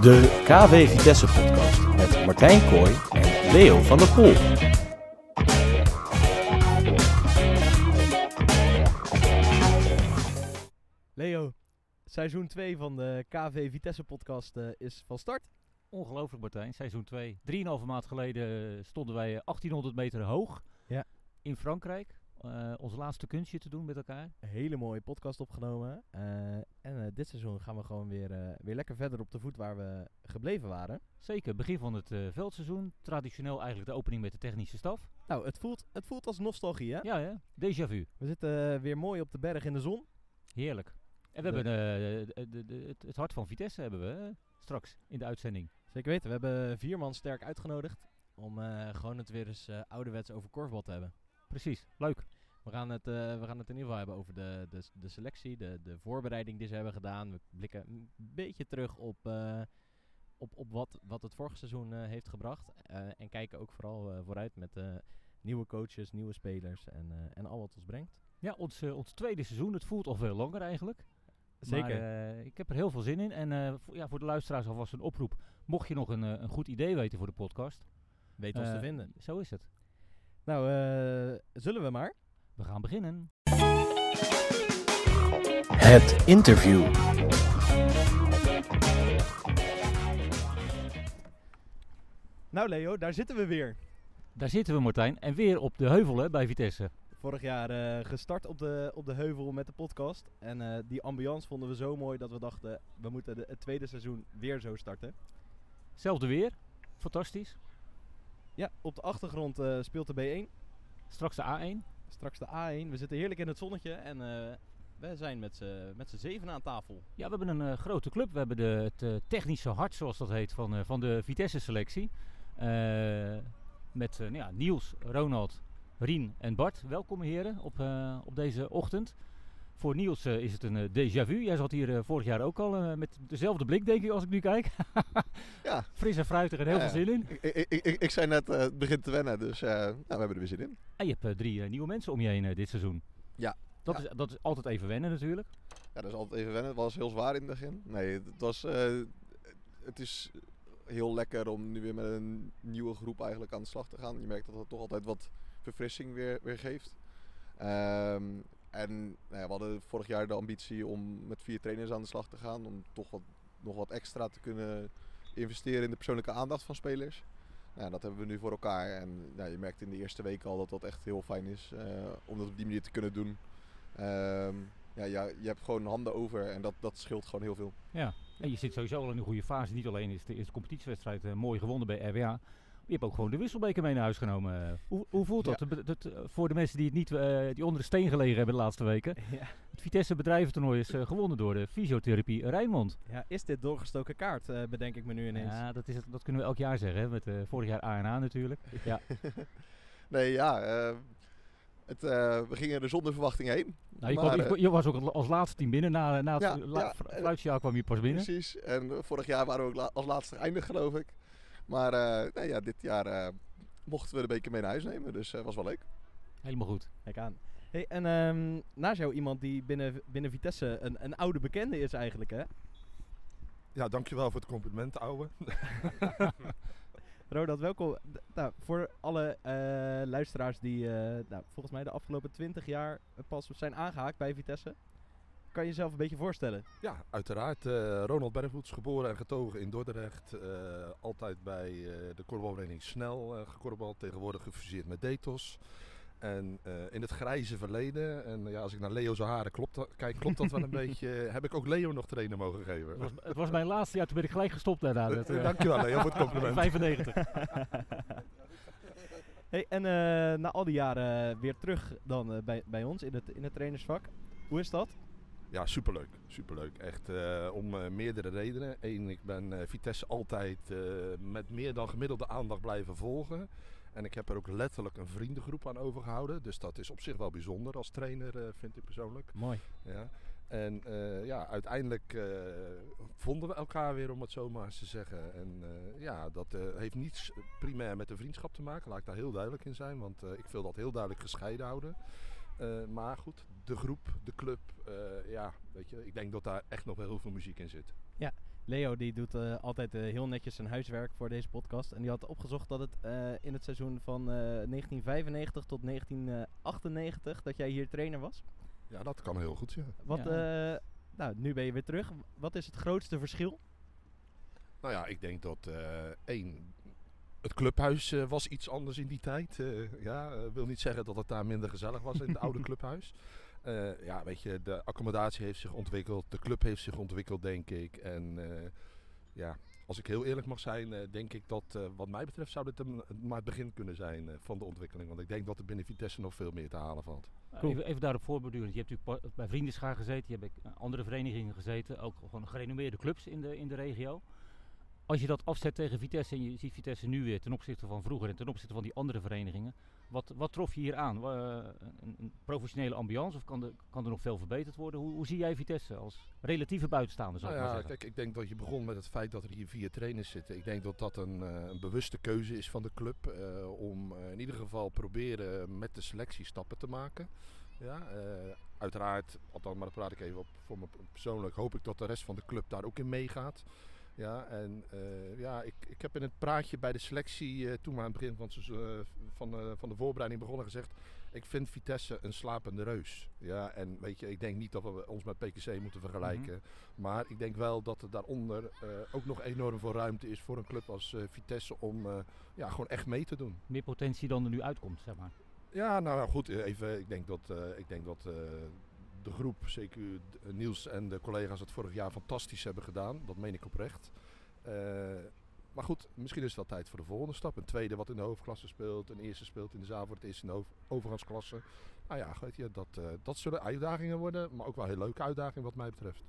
De KV Vitesse podcast met Martijn Kooi en Leo van der Poel. Leo, seizoen 2 van de KV Vitesse podcast eh, is van start. Ongelooflijk Martijn, seizoen 2. 3,5 maand geleden stonden wij 1800 meter hoog Ja. in Frankrijk. Eh, ons laatste kunstje te doen met elkaar. Een hele mooie podcast opgenomen. eh, en eh, dit seizoen gaan we gewoon weer, weer lekker verder op de voet waar we gebleven waren. Zeker, begin van het veldseizoen. Traditioneel eigenlijk de opening met de technische staf. Nou, het voelt, het voelt als nostalgie, hè? Ja, ja, déjà vu. We zitten weer mooi op de berg in de zon. Heerlijk. En we De- hebben de- de- het, het hart van Vitesse hebben we straks in de uitzending. Zeker weten, we hebben vier man sterk uitgenodigd om gewoon het weer eens ouderwets over korfbal te hebben. Precies, leuk. We gaan het, eh, we gaan het in ieder geval hebben over de, de, de selectie, de, de voorbereiding die ze hebben gedaan. We blikken een beetje terug op, eh, op, op wat, wat het vorige seizoen eh, heeft gebracht. Eh, en kijken ook vooral vooruit met nieuwe coaches, nieuwe spelers en, eh, en al wat ons brengt. Ja, ons, ons tweede seizoen. Het voelt al veel langer eigenlijk. Zeker. Maar, eh, ik heb er heel veel zin in. En eh, voor, ja, voor de luisteraars alvast een oproep. Mocht je nog een, een goed idee weten voor de podcast. Weet ons te vinden. Zo is het. Nou, eh, zullen we maar? We gaan beginnen. Het interview. Nou Leo, daar zitten we weer. Daar zitten we Martijn. En weer op de heuvel hè, bij Vitesse. Vorig jaar eh, gestart op de, op de heuvel met de podcast. En eh, die ambiance vonden we zo mooi dat we dachten, we moeten de, het tweede seizoen weer zo starten. Zelfde weer. Fantastisch. Ja, op de achtergrond eh, speelt de B1. Straks de A1. Straks de A1. We zitten heerlijk in het zonnetje en eh, we zijn met z'n zeven aan tafel. Ja, we hebben een eh, grote club. We hebben de, het eh, technische hart, zoals dat heet, van, van de Vitesse-selectie. Met nou ja, Niels, Ronald, Rien en Bart. Welkom heren op, op deze ochtend. Voor Niels eh, is het een eh, déjà vu. Jij zat hier eh, vorig jaar ook al met dezelfde blik, denk ik, als ik nu kijk. Ja. Fris en fruitig en heel veel zin in. Ik, ik, ik, ik- zei net, het begint te wennen, dus nou, we hebben er weer zin in. En je hebt drie nieuwe mensen om je heen dit seizoen. Ja. Dat, Ja. Is, dat is altijd even wennen natuurlijk. Ja, dat is altijd even wennen. Het was heel zwaar in het begin. Nee, het was, het is heel lekker om nu weer met een nieuwe groep eigenlijk aan de slag te gaan. Je merkt dat het toch altijd wat verfrissing weer, weer geeft. Ehm, en nou we hadden vorig jaar de ambitie om met vier trainers aan de slag te gaan. Om toch wat, nog wat extra te kunnen investeren in de persoonlijke aandacht van spelers. Nou, dat hebben we nu voor elkaar. En ja, je merkt in de eerste weken al dat dat echt heel fijn is eh, om dat op die manier te kunnen doen. Ehm, ja, ja, je hebt gewoon handen over en dat, dat scheelt gewoon heel veel. Ja, en je zit sowieso al in een goede fase. Niet alleen is de competitiewedstrijd eh, mooi gewonnen bij RWA. Je hebt ook gewoon de wisselbeker mee naar huis genomen. Eh, Hoe, hoe voelt dat? Ja. Dat- dat, eh, voor de mensen die, het niet, eh, die onder de steen gelegen hebben de laatste weken. Ja. Het Vitesse bedrijventoernooi is gewonnen door de fysiotherapie Rijnmond. ja, is dit doorgestoken kaart, bedenk ik me nu ineens. Ja, dat, is het, dat kunnen we elk jaar zeggen. Hè? Met vorig jaar ANA natuurlijk. Ja. Nee, ja, het, we gingen er zonder verwachting heen. Nou, je, Maar, kwam, je, je was ook als laatste team binnen. Na, na het Ja, la- ja, fl- fluitjaar kwam je pas binnen. Precies. En vorig jaar waren we ook la- als laatste eindig, geloof ik. Maar eh, ja, dit jaar eh, mochten we de beker mee naar huis nemen, dus dat was wel leuk. Helemaal goed. Kijk aan. Hey, en ehm, naast jou iemand die binnen, binnen Vitesse een, een oude bekende is eigenlijk, hè? Ja, dankjewel voor het compliment, ouwe. Ronald, welkom. Nou, voor alle eh, luisteraars die eh, nou, volgens mij de afgelopen 20 jaar pas zijn aangehaakt bij Vitesse. Kan je jezelf een beetje voorstellen? Ja, uiteraard. eh, Ronald Bergvoets, geboren en getogen in Dordrecht. eh, altijd bij eh, de korfbalvereniging Snel eh gekorfbald. Tegenwoordig gefuseerd met Detos. En eh, in het grijze verleden, en ja, als ik naar Leo's haren klopt dat, kijk, klopt dat wel een beetje. Heb ik ook Leo nog trainer mogen geven. Het was, het was mijn laatste jaar, toen ben ik gelijk gestopt daarna. Dat, eh, dankjewel Leo voor het compliment. 95. hey, en eh, na al die jaren weer terug dan eh, bij, bij ons in het, in het trainersvak. Hoe is dat? Ja, superleuk. Superleuk. Echt eh, om eh, meerdere redenen. Eén, ik ben eh, Vitesse altijd met meer dan gemiddelde aandacht blijven volgen. En ik heb er ook letterlijk een vriendengroep aan overgehouden. Dus dat is op zich wel bijzonder als trainer, vind ik persoonlijk. Mooi. Ja. En ja, uiteindelijk vonden we elkaar weer, om het zo maar eens te zeggen. En ja, dat heeft niets primair met de vriendschap te maken, laat ik daar heel duidelijk in zijn. Want ik wil dat heel duidelijk gescheiden houden. Eh, maar goed, de groep, de club, eh, ja, weet je, ik denk dat daar echt nog wel heel veel muziek in zit. Leo die doet eh, altijd heel netjes zijn huiswerk voor deze podcast. En die had opgezocht dat het eh, in het seizoen van eh, 1995 tot 1998 dat jij hier trainer was. Ja, dat kan heel goed, ja. Wat, Ja. eh, nou, nu ben je weer terug. Wat is het grootste verschil? Nou ja, ik denk dat eh, één, het clubhuis eh, was iets anders in die tijd. Eh, ja, eh, wil niet zeggen dat het daar minder gezellig was in het oude clubhuis. Eh, ja, weet je, de accommodatie heeft zich ontwikkeld, de club heeft zich ontwikkeld, denk ik. En eh, ja, als ik heel eerlijk mag zijn, eh, denk ik dat eh, wat mij betreft zou dit een- maar het begin kunnen zijn eh, van de ontwikkeling. Want ik denk dat er binnen Vitesse nog veel meer te halen valt. Cool. Even, even daarop voorbordurend. Je hebt natuurlijk bij Vriendenschaar gezeten, je hebt bij andere verenigingen gezeten, ook gewoon gerenommeerde clubs in de, in de regio. Als je dat afzet tegen Vitesse en je ziet Vitesse nu weer ten opzichte van vroeger en ten opzichte van die andere verenigingen, wat, wat trof je hier aan? Eh, een, een professionele ambiance of kan, er kan er nog veel verbeterd worden? Hoe, hoe zie jij Vitesse als relatieve buitenstaander, zou Nou ik ja, zeggen? kijk, ik denk dat je begon met het feit dat er hier vier trainers zitten. Ik denk dat dat een, eh, een bewuste keuze is van de club eh, om in ieder geval proberen met de selectie stappen te maken. Ja, eh, uiteraard, althans, maar daar praat ik even op voor me persoonlijk, hoop ik dat de rest van de club daar ook in meegaat. Ja, en eh, ja, ik, ik heb in het praatje bij de selectie, eh, toen we aan het begin van, eh, van, van de voorbereiding begonnen gezegd, ik vind Vitesse een slapende reus. Ja, en weet je, ik denk niet dat we ons met PKC moeten vergelijken. Maar ik denk wel dat er daaronder ook nog enorm veel ruimte is voor een club als Vitesse om ja, gewoon echt mee te doen. Meer potentie dan er nu uitkomt, zeg maar. Ja, nou goed, even, ik denk dat, ik denk dat de groep, zeker d- Niels en de collega's het vorig jaar fantastisch hebben gedaan. Dat meen ik oprecht. Eh, maar goed, misschien is het wel tijd voor de volgende stap. Een tweede wat in de hoofdklasse speelt, een eerste speelt in de zaal, het eerste in de over- overgangsklasse. Nou ja, weet je, dat, eh, dat zullen uitdagingen worden, maar ook wel heel leuke uitdagingen wat mij betreft.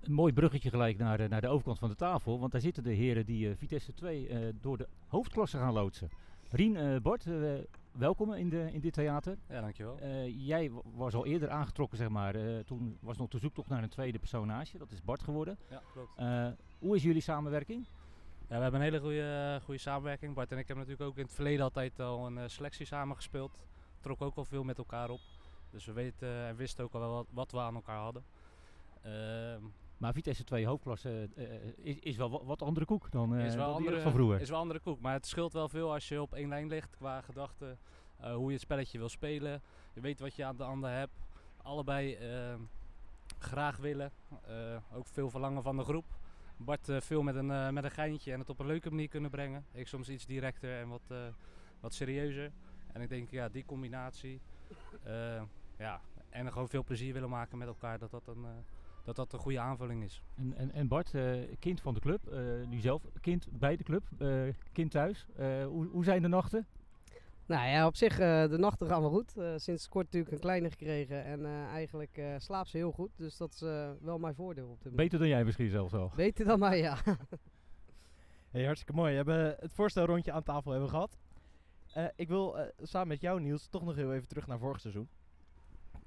Een mooi bruggetje gelijk naar, eh, naar de overkant van de tafel. Want daar zitten de heren die eh, Vitesse 2 eh, door de hoofdklasse gaan loodsen. Rien, eh, Bart, eh, welkom in, de, in dit theater. Ja, dankjewel. Eh, jij wa- was al eerder aangetrokken, zeg maar. eh, toen was nog de zoektocht naar een tweede personage. Dat is Bart geworden. Ja, klopt. Eh, hoe is jullie samenwerking? Ja, we hebben een hele goede, goede samenwerking. Bart en ik hebben natuurlijk ook in het verleden altijd al een selectie samengespeeld. Trok ook al veel met elkaar op. Dus we weten en wisten ook al wel wat, wat we aan elkaar hadden. Maar Vitesse 2 hoofdklasse eh, is, is wel wat, andere koek dan, eh, is, wel dan die andere, van vroeger. is wel andere koek. Maar het scheelt wel veel als je op één lijn ligt qua gedachten. eh, hoe je het spelletje wil spelen. Je weet wat je aan de ander hebt. Allebei graag willen. Eh, ook veel verlangen van de groep. Bart eh, veel met een, eh, met een geintje en het op een leuke manier kunnen brengen. Ik soms iets directer en wat, eh, wat serieuzer. En ik denk, ja, die combinatie. eh, ja, en er gewoon veel plezier willen maken met elkaar. Dat dat een, eh, dat, dat een goede aanvulling is. En, en, en Bart, eh, kind van de club, eh, nu zelf kind bij de club, eh, kind thuis. Eh, hoe, hoe zijn de nachten? Nou ja, op zich, eh, de nachten gaan wel goed. Eh, sinds kort natuurlijk een kleine gekregen en eh, eigenlijk eh slaapt ze heel goed. Dus dat is eh, wel mijn voordeel op dit moment. Beter dan jij misschien zelfs al. Beter dan mij, ja. Hey, hartstikke mooi. We hebben het voorstelrondje aan tafel hebben gehad. Eh, ik wil eh, samen met jou, Niels, toch nog heel even terug naar vorig seizoen.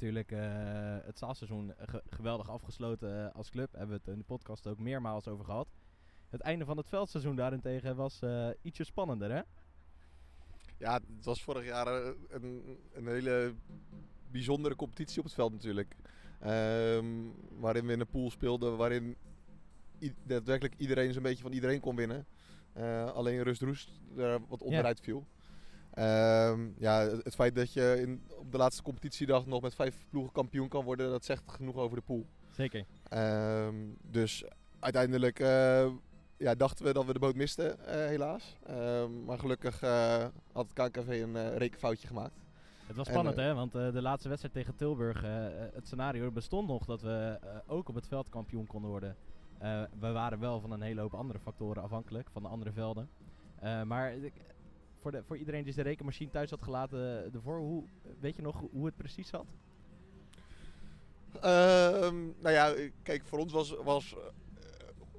Natuurlijk, eh, het zaalseizoen ge- geweldig afgesloten eh, als club. Hebben we het in de podcast ook meermaals over gehad. Het einde van het veldseizoen daarentegen was eh, ietsje spannender, hè? Ja, het was vorig jaar een, een hele bijzondere competitie op het veld natuurlijk. Ehm, waarin we in een pool speelden waarin daadwerkelijk iedereen zo'n beetje van iedereen kon winnen. Alleen Rust Roest er wat onderuit viel. Ehm, ja, het, feit dat je in, op de laatste competitiedag nog met vijf ploegen kampioen kan worden, dat zegt genoeg over de pool. Zeker. Ehm, dus uiteindelijk eh, ja, dachten we dat we de boot misten, eh, helaas. Ehm, maar gelukkig eh, had het KNKV een rekenfoutje gemaakt. Het was En, spannend, hè? Want de laatste wedstrijd tegen Tilburg, het scenario bestond nog dat we ook op het veld kampioen konden worden. We waren wel van een hele hoop andere factoren afhankelijk, van de andere velden. Maar voor, de, voor iedereen die zijn rekenmachine thuis had gelaten eh, ervoor, hoe, weet je nog hoe het precies zat? Ehm, nou ja, kijk, voor ons was, was eh,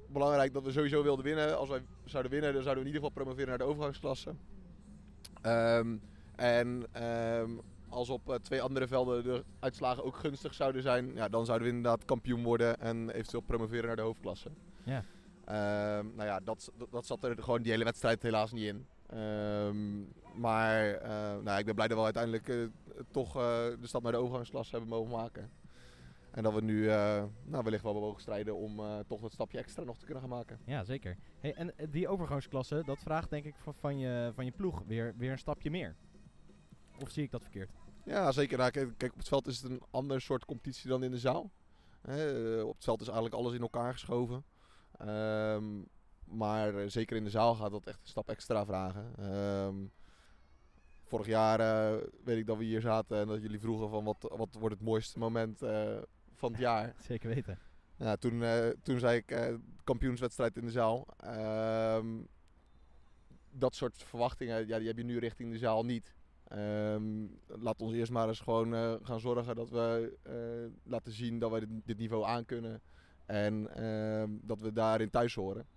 belangrijk dat we sowieso wilden winnen. Als wij zouden winnen, dan zouden we in ieder geval promoveren naar de overgangsklasse. Ehm, en ehm, als op eh, twee andere velden de uitslagen ook gunstig zouden zijn, ja, dan zouden we inderdaad kampioen worden en eventueel promoveren naar de hoofdklasse. Ja. Nou ja, dat, dat, dat zat er gewoon die hele wedstrijd helaas niet in. Ehm, maar eh, nou, ik ben blij dat we uiteindelijk eh, toch eh, de stap naar de overgangsklasse hebben mogen maken. En dat we nu eh, nou, wellicht wel mogen strijden om toch dat stapje extra nog te kunnen gaan maken. Ja, zeker. Hey, en die overgangsklasse, dat vraagt denk ik van, van, je, van je ploeg weer, weer een stapje meer. Of zie ik dat verkeerd? Ja, zeker. Nou, kijk, kijk, op het veld is het een ander soort competitie dan in de zaal. Hè, op het veld is eigenlijk alles in elkaar geschoven. Ehm, maar eh, zeker in de zaal gaat dat echt een stap extra vragen. Ehm, vorig jaar eh, weet ik dat we hier zaten en dat jullie vroegen van wat, wat wordt het mooiste moment eh, van het jaar. Zeker weten. Ja, toen, toen zei ik kampioenswedstrijd in de zaal. Ehm, dat soort verwachtingen, ja, die heb je nu richting de zaal niet. Ehm, laat ons eerst maar eens gewoon gaan zorgen dat we laten zien dat we dit, dit niveau aankunnen. En dat we daarin thuis horen.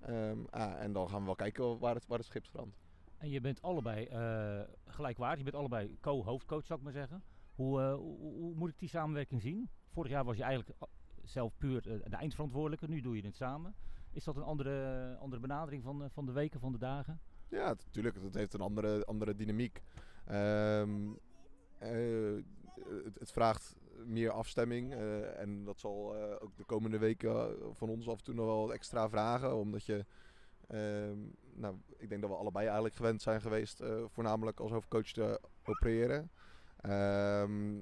Ehm, ah, en dan gaan we wel kijken waar het, waar het schip strandt. En je bent allebei eh, gelijkwaardig. Je bent allebei co-hoofdcoach, zou ik maar zeggen. Hoe, eh, hoe, hoe- hoe moet ik die samenwerking zien? Vorig jaar was je eigenlijk a- zelf puur eh, de eindverantwoordelijke. Nu doe je het samen. Is dat een andere, andere benadering van, eh, van de weken, van de dagen? Ja, natuurlijk. Het heeft een andere, andere dynamiek. Ehm, eh, het, het vraagt meer afstemming. eh, en dat zal eh, ook de komende weken eh, van ons af en toe nog wel extra vragen. Omdat je, ehm, nou, ik denk dat we allebei eigenlijk gewend zijn geweest, voornamelijk als hoofdcoach te opereren. Ehm,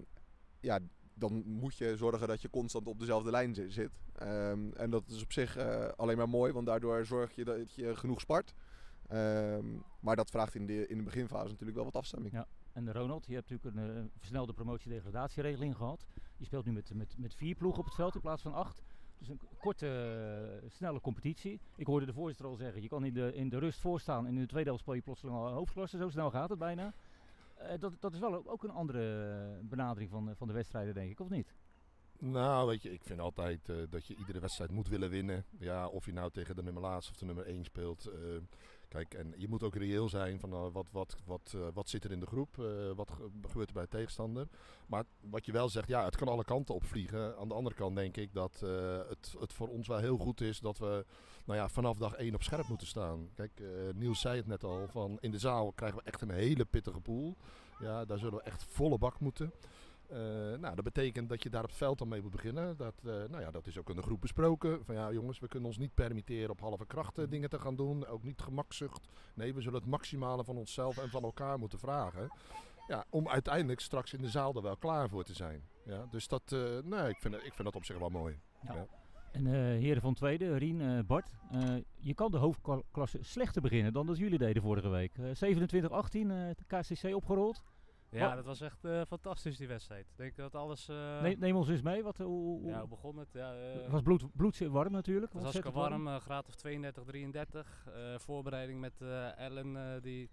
ja, dan moet je zorgen dat je constant op dezelfde lijn zi- zit. Ehm, en dat is op zich alleen maar mooi, want daardoor zorg je dat je genoeg spart. Maar dat vraagt in de, in de beginfase natuurlijk wel wat afstemming. Ja. En Ronald, je hebt natuurlijk een eh, versnelde promotie-degradatieregeling gehad. Je speelt nu met, met, met vier ploegen op het veld in plaats van acht. Dus een korte, eh, snelle competitie. Ik hoorde de voorzitter al zeggen, je kan in de, in de rust voorstaan en in de tweede helft je plotseling al hoofdklasse. Zo snel gaat het bijna. Eh, dat, dat is wel ook- een andere benadering van, van de wedstrijden, denk ik, of niet? Nou, weet je, ik vind altijd dat je iedere wedstrijd moet willen winnen. Ja, of je nou tegen de nummer laatst of de nummer 1 speelt. Kijk, en je moet ook reëel zijn van eh, wat, wat, wat, eh, wat zit er in de groep, eh, wat ge- gebeurt er bij de tegenstander. Maar wat je wel zegt, ja, het kan alle kanten opvliegen. Aan de andere kant denk ik dat het, het voor ons wel heel goed is dat we nou ja, vanaf dag 1 op scherp moeten staan. Kijk, Niels zei het net al, van in de zaal krijgen we echt een hele pittige pool. Ja, daar zullen we echt volle bak moeten. Eh, nou, dat betekent dat je daar op het veld dan mee moet beginnen. Dat, eh, nou ja, dat is ook in de groep besproken. Van ja, jongens, we kunnen ons niet permitteren op halve krachten dingen te gaan doen. Ook niet gemakzucht. Nee, we zullen het maximale van onszelf en van elkaar moeten vragen. Ja, om uiteindelijk straks in de zaal er wel klaar voor te zijn. Ja, dus dat, nee, ik vind, ik vind dat op zich wel mooi. Ja. Ja. En heren van tweede, Rien, Bart, je kan de hoofdklasse slechter beginnen dan dat jullie deden vorige week. Eh 27-18, eh, de KCC opgerold. Ja, dat was echt eh, fantastisch die wedstrijd. Ik denk dat alles... eh, neem, neem ons eens mee, wat, hoe, hoe- ja, hoe begon het? Ja, eh, het was bloed, bloedwarm natuurlijk. Het was hartstikke warm, eh, graad of 32, 33. Eh, voorbereiding met Ellen die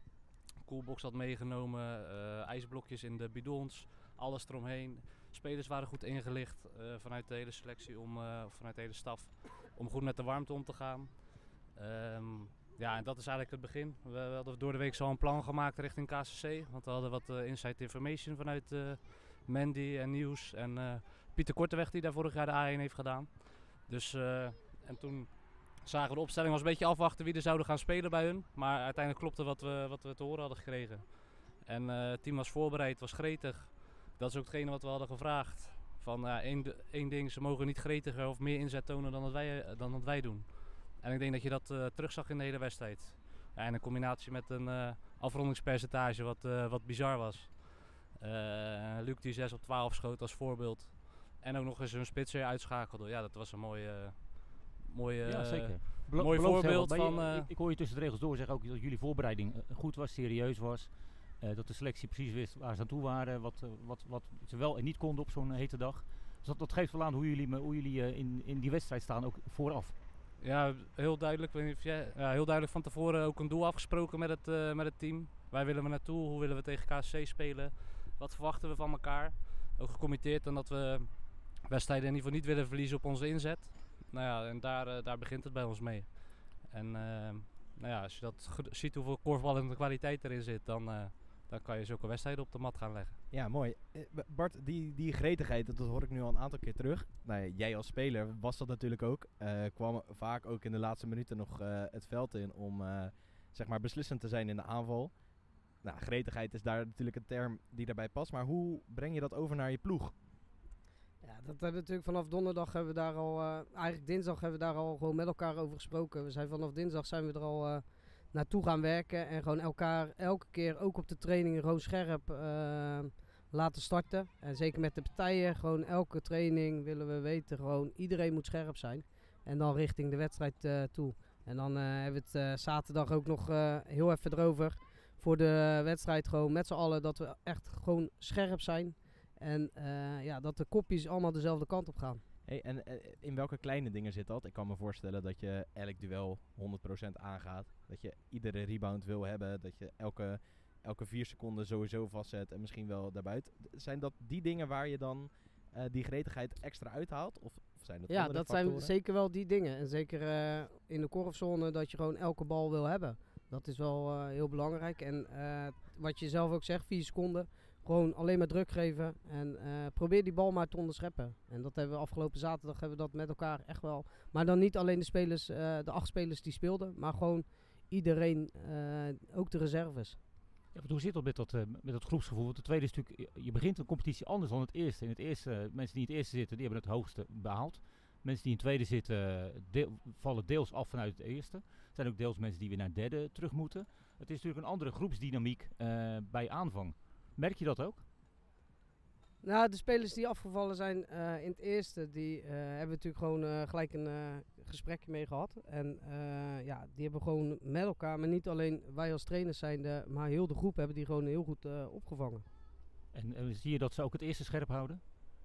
coolbox had meegenomen. ijsblokjes in de bidons, alles eromheen. Spelers waren goed ingelicht vanuit de hele selectie, om, of vanuit de hele staf, om goed met de warmte om te gaan. Ehm, ja, en dat is eigenlijk het begin. We, hadden door de week zo een plan gemaakt richting KCC. Want we hadden wat eh, inside information vanuit eh, Mandy en Nieuws. En eh, Pieter Korteweg die daar vorig jaar de A1 heeft gedaan. Dus, en toen zagen we de opstelling was een beetje afwachten wie er zouden gaan spelen bij hun. Maar uiteindelijk klopte wat we, wat we te horen hadden gekregen. En het team was voorbereid, was gretig. Dat is ook hetgene wat we hadden gevraagd. Van ja, één, één ding, ze mogen niet gretiger of meer inzet tonen dan dat wij, dan dat wij doen. En ik denk dat je dat eh, terugzag in de hele wedstrijd. Ja, en in combinatie met een eh, afrondingspercentage wat, eh, wat bizar was. Luc die 6 op 12 schoot als voorbeeld. En ook nog eens een spits weer uitschakelde. Ja, dat was een mooie... mooie Ja, zeker. Belo- mooi voorbeeld je- van, ik, ik hoor je tussen de regels door zeggen ook dat jullie voorbereiding goed was, serieus was. Dat de selectie precies wist waar ze aan toe waren, wat, wat, wat ze wel en niet konden op zo'n hete dag. Dus dat, dat geeft wel aan hoe jullie, hoe jullie in, in die wedstrijd staan, ook vooraf. Ja, heel duidelijk. Ja, heel duidelijk van tevoren ook een doel afgesproken met het, eh, met het team. Waar willen we naartoe? Hoe willen we tegen KSC spelen? Wat verwachten we van elkaar? Ook gecommitteerd en dat we wedstrijden in ieder geval niet willen verliezen op onze inzet. Nou ja, en daar, eh, daar begint het bij ons mee. En eh, nou ja, als je dat ziet hoeveel korfballende kwaliteit erin zit, dan, dan kan je zulke wedstrijden op de mat gaan leggen. Ja, mooi. Eh, Bart, die, die gretigheid, dat hoor ik nu al een aantal keer terug. Nou, jij als speler was dat natuurlijk ook. Eh, kwam vaak ook in de laatste minuten nog eh, het veld in om eh, zeg maar beslissend te zijn in de aanval. Nou, gretigheid is daar natuurlijk een term die daarbij past. Maar hoe breng je dat over naar je ploeg? Ja, dat hebben we natuurlijk vanaf donderdag hebben we daar al, eh, eigenlijk dinsdag hebben we daar al gewoon met elkaar over gesproken. We zijn vanaf dinsdag zijn we er al eh, naartoe gaan werken en gewoon elkaar elke keer ook op de trainingen gewoon scherp eh, laten starten. En zeker met de partijen, gewoon elke training willen we weten, gewoon iedereen moet scherp zijn. En dan richting de wedstrijd eh, toe. En dan eh, hebben we het zaterdag ook nog heel even erover voor de wedstrijd gewoon met z'n allen dat we echt gewoon scherp zijn. En ja, dat de kopjes allemaal dezelfde kant op gaan. Hey, en eh, in welke kleine dingen zit dat? Ik kan me voorstellen dat je elk duel 100% aangaat. Dat je iedere rebound wil hebben. Dat je elke, elke vier seconden sowieso vastzet en misschien wel daarbuiten. Zijn dat die dingen waar je dan eh, die gretigheid extra uithaalt? Of, of zijn dat Ja, dat zijn zeker wel die dingen. En zeker eh, in de korfzone dat je gewoon elke bal wil hebben. Dat is wel heel belangrijk. En wat je zelf ook zegt, vier seconden. Gewoon alleen maar druk geven. En eh, probeer die bal maar te onderscheppen. En dat hebben we afgelopen zaterdag hebben we dat met elkaar echt wel. Maar dan niet alleen de spelers, eh, de acht spelers die speelden. Maar gewoon iedereen, eh, ook de reserves. Ja, hoe zit dat met dat, met groepsgevoel? Want de tweede is natuurlijk, je- begint een competitie anders dan het eerste. In het eerste, mensen die in het eerste zitten, die hebben het hoogste behaald. Mensen die in het tweede zitten, vallen deels af vanuit het eerste. Er zijn ook deels mensen die weer naar derde terug moeten. Het is natuurlijk een andere groepsdynamiek bij aanvang. Merk je dat ook? Nou, de spelers die afgevallen zijn eh, in het eerste, die eh, hebben we natuurlijk gewoon eh, gelijk een gesprekje mee gehad. En ja, die hebben gewoon met elkaar, maar niet alleen wij als trainers zijn, de, maar heel de groep hebben die gewoon heel goed opgevangen. En zie je dat ze ook het eerste scherp houden?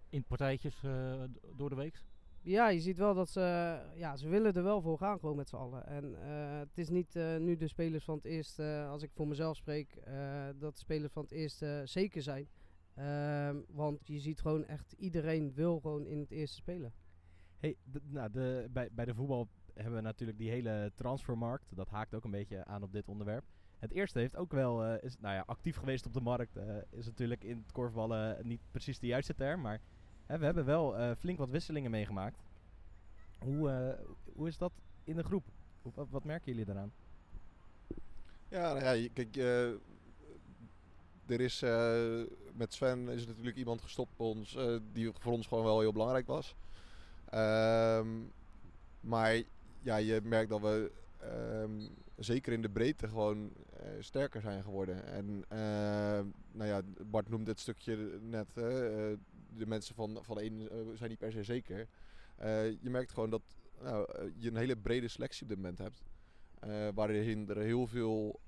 In partijtjes door de week? Ja, je ziet wel dat ze, ja, ze willen er wel voor gaan gewoon met z'n allen. En eh, het is niet eh, nu de spelers van het eerste, eh, als ik voor mezelf spreek, dat de spelers van het eerste zeker zijn. Ehm, want je ziet gewoon echt, iedereen wil gewoon in het eerste spelen. Hey, nou, de, bij, bij de voetbal hebben we natuurlijk die hele transfermarkt. Dat haakt ook een beetje aan op dit onderwerp. Het eerste heeft ook wel, is nou ja, actief geweest op de markt. is natuurlijk in het korfballen niet precies de juiste term. Maar we hebben wel eh, flink wat wisselingen meegemaakt. Hoe, eh, hoe is dat in de groep? Wat, wat merken jullie daaraan? Ja, nou kijk, eh, er is met Sven is natuurlijk iemand gestopt bij ons die voor ons gewoon wel heel belangrijk was. Ehm, maar ja, je merkt dat we ehm, zeker in de breedte gewoon sterker zijn geworden. En nou ja, Bart noemde het stukje net, de mensen van, van één eh, zijn niet per se zeker. Eh, je merkt gewoon dat nou, eh, je een hele brede selectie op dit moment hebt. Waarin er heel veel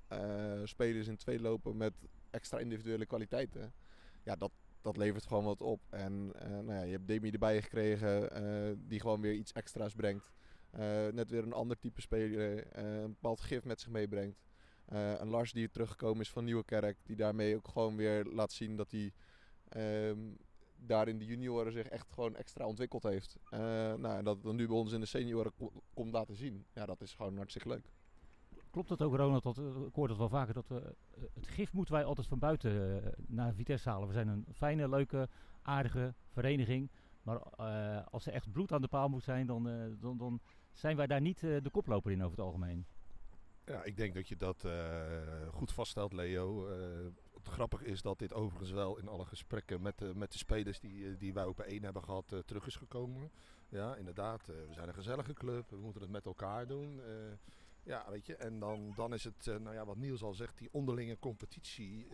spelers in twee lopen met extra individuele kwaliteiten. Ja, dat, dat levert gewoon wat op. En nou ja, je hebt Demi erbij gekregen, die gewoon weer iets extra's brengt. Net weer een ander type speler, een bepaald gif met zich meebrengt. Een Lars die teruggekomen is van Nieuwekerk, die daarmee ook gewoon weer laat zien dat hij ehm, daar in de junioren zich echt gewoon extra ontwikkeld heeft. Eh, nou, en dat dan nu bij ons in de senioren ko- komt laten zien. Ja, dat is gewoon hartstikke leuk. Klopt dat ook, Ronald? Dat, eh, ik hoor dat wel vaker. Dat, eh, eh, het gif moeten wij altijd van buiten naar Vitesse halen. We zijn een fijne, leuke, aardige vereniging. Maar eh, als er echt bloed aan de paal moet zijn, dan, eh, dan, dan zijn wij daar niet eh, de koploper in over het algemeen. Ja, ik denk dat je dat eh, goed vaststelt, Leo. Het grappige is dat dit overigens wel in alle gesprekken met de, met de spelers die, eh, die wij op één hebben gehad, eh, terug is gekomen. Ja, inderdaad. eh, we zijn een gezellige club. We moeten het met elkaar doen. Ja, weet je. En dan, dan is het, nou ja, wat Niels al zegt, die onderlinge competitie.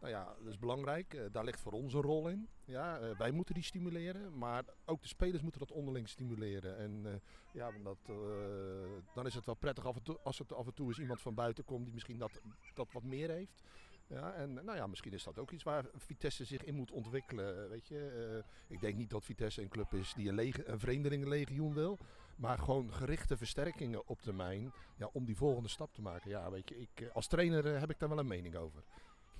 nou ja, dat is belangrijk. Daar ligt voor ons een rol in. Ja, wij moeten die stimuleren. Maar ook de spelers moeten dat onderling stimuleren. En ja, dat, dan is het wel prettig af en als het af en toe eens iemand van buiten komt die misschien dat, dat wat meer heeft. Ja, en nou ja, misschien is dat ook iets waar Vitesse zich in moet ontwikkelen. Weet je? Eh, ik denk niet dat Vitesse een club is die een, lege, een vreemdelingenlegioen wil. Maar gewoon gerichte versterkingen op termijn ja, om die volgende stap te maken. Ja, weet je, ik, eh, als trainer eh, heb ik daar wel een mening over.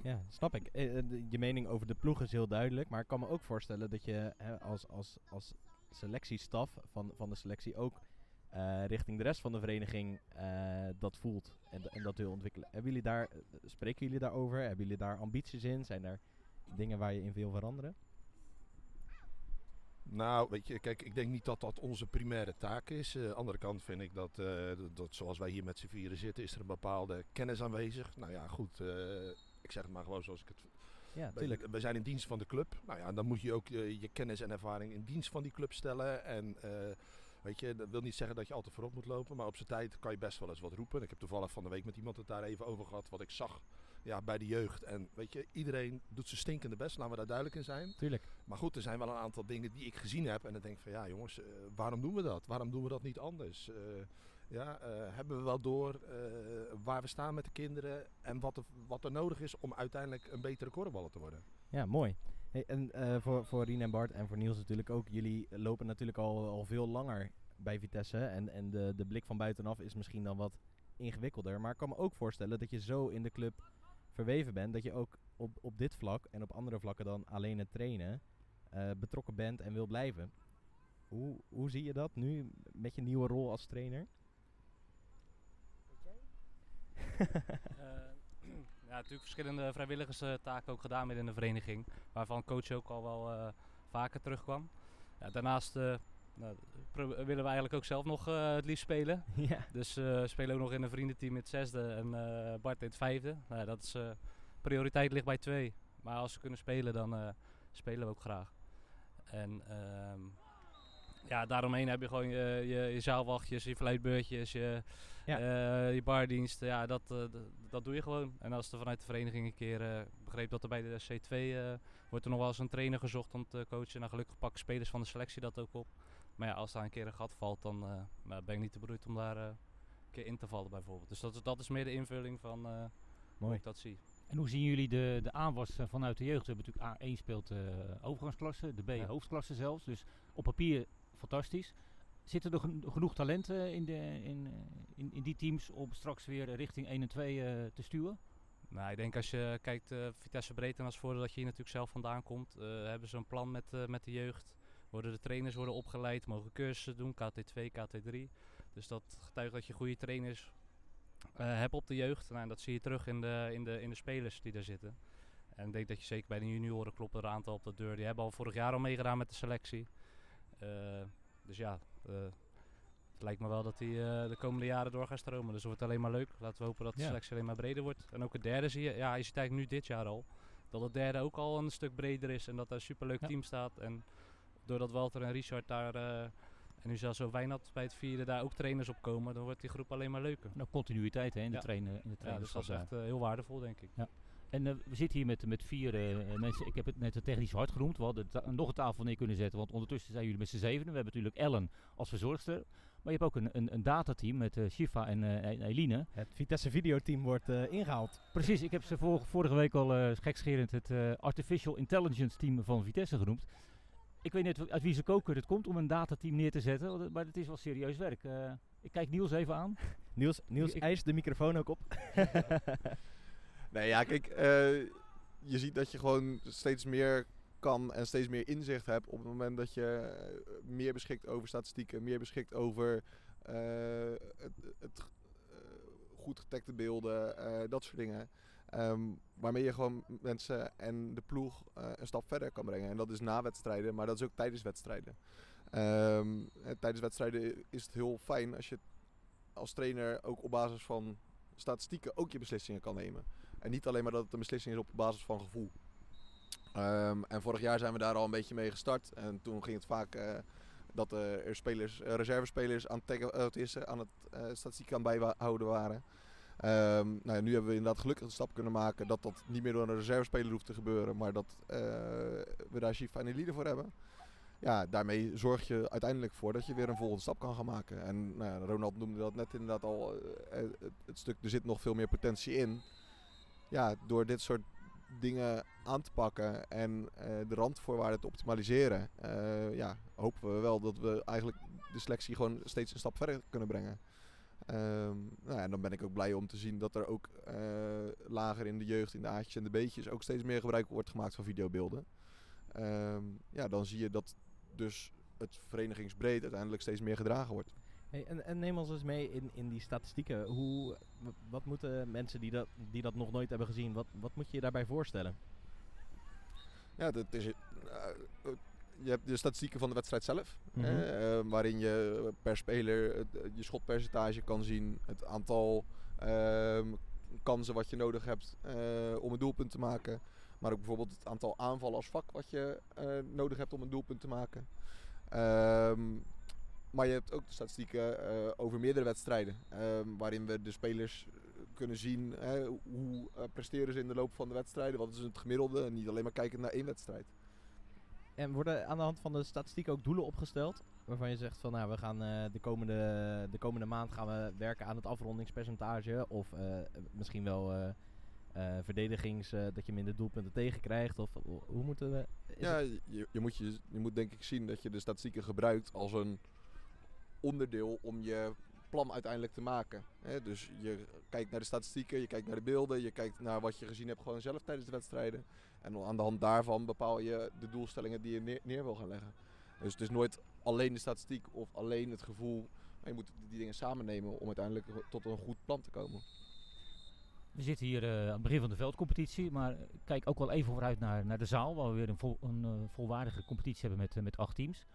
Ja, snap ik. Eh, eh, je mening over de ploeg is heel duidelijk. Maar ik kan me ook voorstellen dat je als, als, als selectiestaf van, van de selectie ook eh, richting de rest van de vereniging eh, dat voelt en, en dat wil ontwikkelen. Hebben jullie daar, eh, spreken jullie daarover? Hebben jullie daar ambities in? Zijn er dingen waar je in wil veranderen? Nou, weet je, kijk, ik denk niet dat dat onze primaire taak is. Aan de andere kant vind ik dat, dat, zoals wij hier met z'n vieren zitten, is er een bepaalde kennis aanwezig. Nou ja, goed, ik zeg het maar gewoon zoals ik het Ja, tuurlijk. We zijn in dienst van de club. Nou ja, dan moet je ook je kennis en ervaring in dienst van die club stellen. En weet je, dat wil niet zeggen dat je altijd voorop moet lopen. Maar op zijn tijd kan je best wel eens wat roepen. Ik heb toevallig van de week met iemand het daar even over gehad. Wat ik zag ja, bij de jeugd. En weet je, iedereen doet zijn stinkende best. Laten we daar duidelijk in zijn. Tuurlijk. Maar goed, er zijn wel een aantal dingen die ik gezien heb. En dan denk ik van ja jongens, eh, waarom doen we dat? Waarom doen we dat niet anders? Eh, ja, eh, hebben we wel door waar we staan met de kinderen en wat er, wat er nodig is om uiteindelijk een betere korfballer te worden? Ja, mooi. Hey, en eh, voor, voor Rien en Bart en voor Niels natuurlijk ook. Jullie lopen natuurlijk al, al veel langer bij Vitesse. En, en de, de blik van buitenaf is misschien dan wat ingewikkelder. Maar ik kan me ook voorstellen dat je zo in de club verweven bent. Dat je ook op, op dit vlak en op andere vlakken dan alleen het trainen eh, betrokken bent en wil blijven. Hoe, hoe zie je dat nu met je nieuwe rol als trainer? Eh, ja, natuurlijk verschillende vrijwilligerstaken ook gedaan binnen de vereniging. Waarvan coach ook al wel eh, vaker terugkwam. Ja, daarnaast eh, nou, willen we eigenlijk ook zelf nog eh, het liefst spelen. ja. Dus eh, we spelen ook nog in een vriendenteam in het zesde en eh, Bart in het vijfde. Nou, dat is eh, prioriteit ligt bij twee. Maar als we kunnen spelen, dan eh, spelen we ook graag. En ehm, ja, daaromheen heb je gewoon je, je, je zaalwachtjes, je fluitbeurtjes, je, Ja. eh, je bardienst. Ja, dat, eh, dat doe je gewoon. En als er vanuit de vereniging een keer, eh, begreep dat er bij de C2 eh, wordt er nog wel eens een trainer gezocht om te coachen. Nou, gelukkig pakken spelers van de selectie dat ook op. Maar ja, als daar een keer een gat valt, dan eh, nou, ben ik niet te beroerd om daar eh, een keer in te vallen bijvoorbeeld. Dus dat is, dat is meer de invulling van eh, hoe Mooi. ik dat zie. En hoe zien jullie de, de aanwas vanuit de jeugd? We hebben natuurlijk A1 speelt eh overgangsklasse, de B Ja. hoofdklasse zelfs. Dus op papier fantastisch. Zitten er gen- genoeg talenten in, de, in, in, in die teams om straks weer richting 1 en 2 eh, te stuwen? Nou, ik denk als je kijkt, eh Vitesse Breed en als voordeel dat je hier natuurlijk zelf vandaan komt, eh, hebben ze een plan met, met de jeugd. Worden de trainers worden opgeleid, mogen cursussen doen, KT2, KT3. Dus dat getuigt dat je goede trainers hebt op de jeugd. Nou, en dat zie je terug in de, in, de, in de spelers die daar zitten. En ik denk dat je zeker bij de junioren klopt er een aantal op de deur. Die hebben al vorig jaar al meegedaan met de selectie. Eh, dus ja, eh, het lijkt me wel dat die eh, de komende jaren door gaan stromen. Dus het wordt alleen maar leuk. Laten we hopen dat de Ja. selectie alleen maar breder wordt. En ook het derde zie je, ja, je ziet eigenlijk nu dit jaar al, dat het derde ook al een stuk breder is. En dat er een superleuk Ja. team staat. En doordat Walter en Richard daar, en nu zelfs zo Wijnand bij het vierde, daar ook trainers op komen, dan wordt die groep alleen maar leuker. Nou, continuïteit hè, in, Ja. de trainen, in de Ja, dus dat is daar. echt heel waardevol, denk ik. En eh, we zitten hier met, met vier eh, mensen. Ik heb het net het technisch hard genoemd. We hadden ta- nog een tafel neer kunnen zetten. Want ondertussen zijn jullie met z'n zevenen. We hebben natuurlijk Ellen als verzorgster. Maar je hebt ook een, een, een datateam met eh, Shifa en, eh, Eline. Het Vitesse videoteam wordt eh, ingehaald. Precies, ik heb ze vor- vorige week al eh gekscherend het eh, Artificial Intelligence team van Vitesse genoemd. Ik weet niet uit wie ze koken het komt om een datateam neer te zetten. Maar het is wel serieus werk. Eh, ik kijk Niels even aan. Niels, Niels Ik- eist de microfoon ook op. Nee, ja, kijk, eh, je ziet dat je gewoon steeds meer kan en steeds meer inzicht hebt op het moment dat je eh, meer beschikt over statistieken, meer beschikt over eh, het, het goed getagde beelden, dat soort dingen. Ehm, waarmee je gewoon mensen en de ploeg een stap verder kan brengen. En dat is na wedstrijden, maar dat is ook tijdens wedstrijden. Ehm, eh, tijdens wedstrijden is het heel fijn als je als trainer ook op basis van statistieken ook je beslissingen kan nemen. En niet alleen maar dat het een beslissing is op basis van gevoel. Ehm, en vorig jaar zijn we daar al een beetje mee gestart. En toen ging het vaak eh, dat er spelers, eh, reservespelers aan, het eh, aan het statistiek aan bijhouden waren. Ehm, nou ja, nu hebben we inderdaad gelukkig de stap kunnen maken dat dat niet meer door een reservespeler hoeft te gebeuren. Maar dat we daar Shifa en Elide voor hebben. Ja, daarmee zorg je uiteindelijk voor dat je weer een volgende stap kan gaan maken. En nou ja, Ronald noemde dat net inderdaad al. het stuk, er zit nog veel meer potentie in ja, door dit soort dingen aan te pakken en eh, de randvoorwaarden te optimaliseren, eh, ja, hopen we wel dat we eigenlijk de selectie gewoon steeds een stap verder kunnen brengen. Ehm, nou ja, en dan ben ik ook blij om te zien dat er ook eh, lager in de jeugd, in de A'tjes en de B'tjes, ook steeds meer gebruik wordt gemaakt van videobeelden. Ehm, ja, dan zie je dat dus het verenigingsbreed uiteindelijk steeds meer gedragen wordt. Hey, en, en neem ons eens mee in, in die statistieken. Hoe, wat moeten mensen die dat, die dat nog nooit hebben gezien, wat, wat moet je je daarbij voorstellen? Ja, dat is, eh, je hebt de statistieken van de wedstrijd zelf. Mhm. eh, waarin je per speler het, eh, je schotpercentage kan zien. Het aantal ehm, kansen wat je nodig hebt om een doelpunt te maken. Maar ook bijvoorbeeld het aantal aanvallen als vak wat je nodig hebt om een doelpunt te maken. Ehm, maar je hebt ook de statistieken eh, over meerdere wedstrijden. ehm, waarin we de spelers eh, kunnen zien hè, hoe eh, presteren ze in de loop van de wedstrijden. Wat is het gemiddelde en niet alleen maar kijken naar één wedstrijd. En worden aan de hand van de statistiek ook doelen opgesteld? Waarvan je zegt van nou, we gaan de, komende, de komende maand gaan we werken aan het afrondingspercentage. Of misschien wel eh, verdedigings, dat je minder doelpunten tegenkrijgt. Of ho- hoe moeten we. Ja, het- je, je, moet je, je moet denk ik zien dat je de statistieken gebruikt als een onderdeel om je plan uiteindelijk te maken. Dus je kijkt naar de statistieken, je kijkt naar de beelden, je kijkt naar wat je gezien hebt gewoon zelf tijdens de wedstrijden. En aan de hand daarvan bepaal je de doelstellingen die je neer, wil gaan leggen. Dus het is nooit alleen de statistiek of alleen het gevoel. Maar je moet die dingen samen nemen om uiteindelijk tot een goed plan te komen. We zitten hier eh, aan het begin van de veldcompetitie, maar kijk ook wel even vooruit naar, naar de zaal, waar we weer een, een eh, volwaardige competitie hebben met, eh, met acht teams.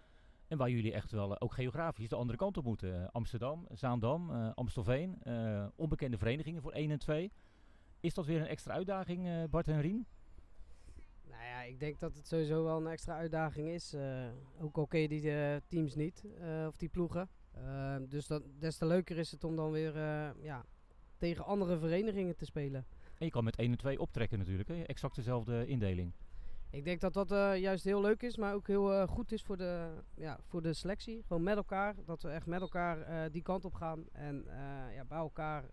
En waar jullie echt wel eh, ook geografisch de andere kant op moeten. Eh, Amsterdam, Zaandam, eh, Amstelveen, onbekende verenigingen voor 1 en 2. Is dat weer een extra uitdaging, Bart en Rien? Nou ja, ik denk dat het sowieso wel een extra uitdaging is. eh, ook al ken je die teams niet, of die ploegen. Eh, dus dat, des te leuker is het om dan weer ja, tegen andere verenigingen te spelen. En je kan met 1 en 2 optrekken natuurlijk, hè? exact dezelfde indeling. Ik denk dat dat eh, juist heel leuk is, maar ook heel eh, goed is voor de, ja, voor de selectie. Gewoon met elkaar, dat we echt met elkaar eh, die kant op gaan en ja, bij elkaar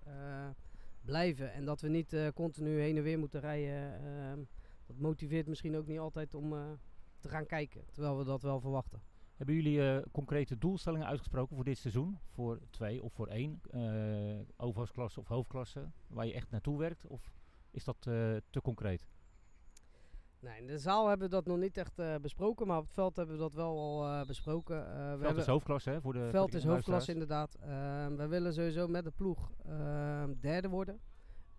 blijven. En dat we niet continu heen en weer moeten rijden. ehm, dat motiveert misschien ook niet altijd om te gaan kijken, terwijl we dat wel verwachten. Hebben jullie concrete doelstellingen uitgesproken voor dit seizoen? Voor twee of voor één? overhoudsklasse of hoofdklasse? Waar je echt naartoe werkt? Of is dat te concreet? Nee, in de zaal hebben we dat nog niet echt eh, besproken, maar op het veld hebben we dat wel al eh, besproken. Eh, we Veld hebben- is hoofdklasse hè? Voor de, veld is hoofdklasse inderdaad. Ehm, we willen sowieso met de ploeg ehm, derde worden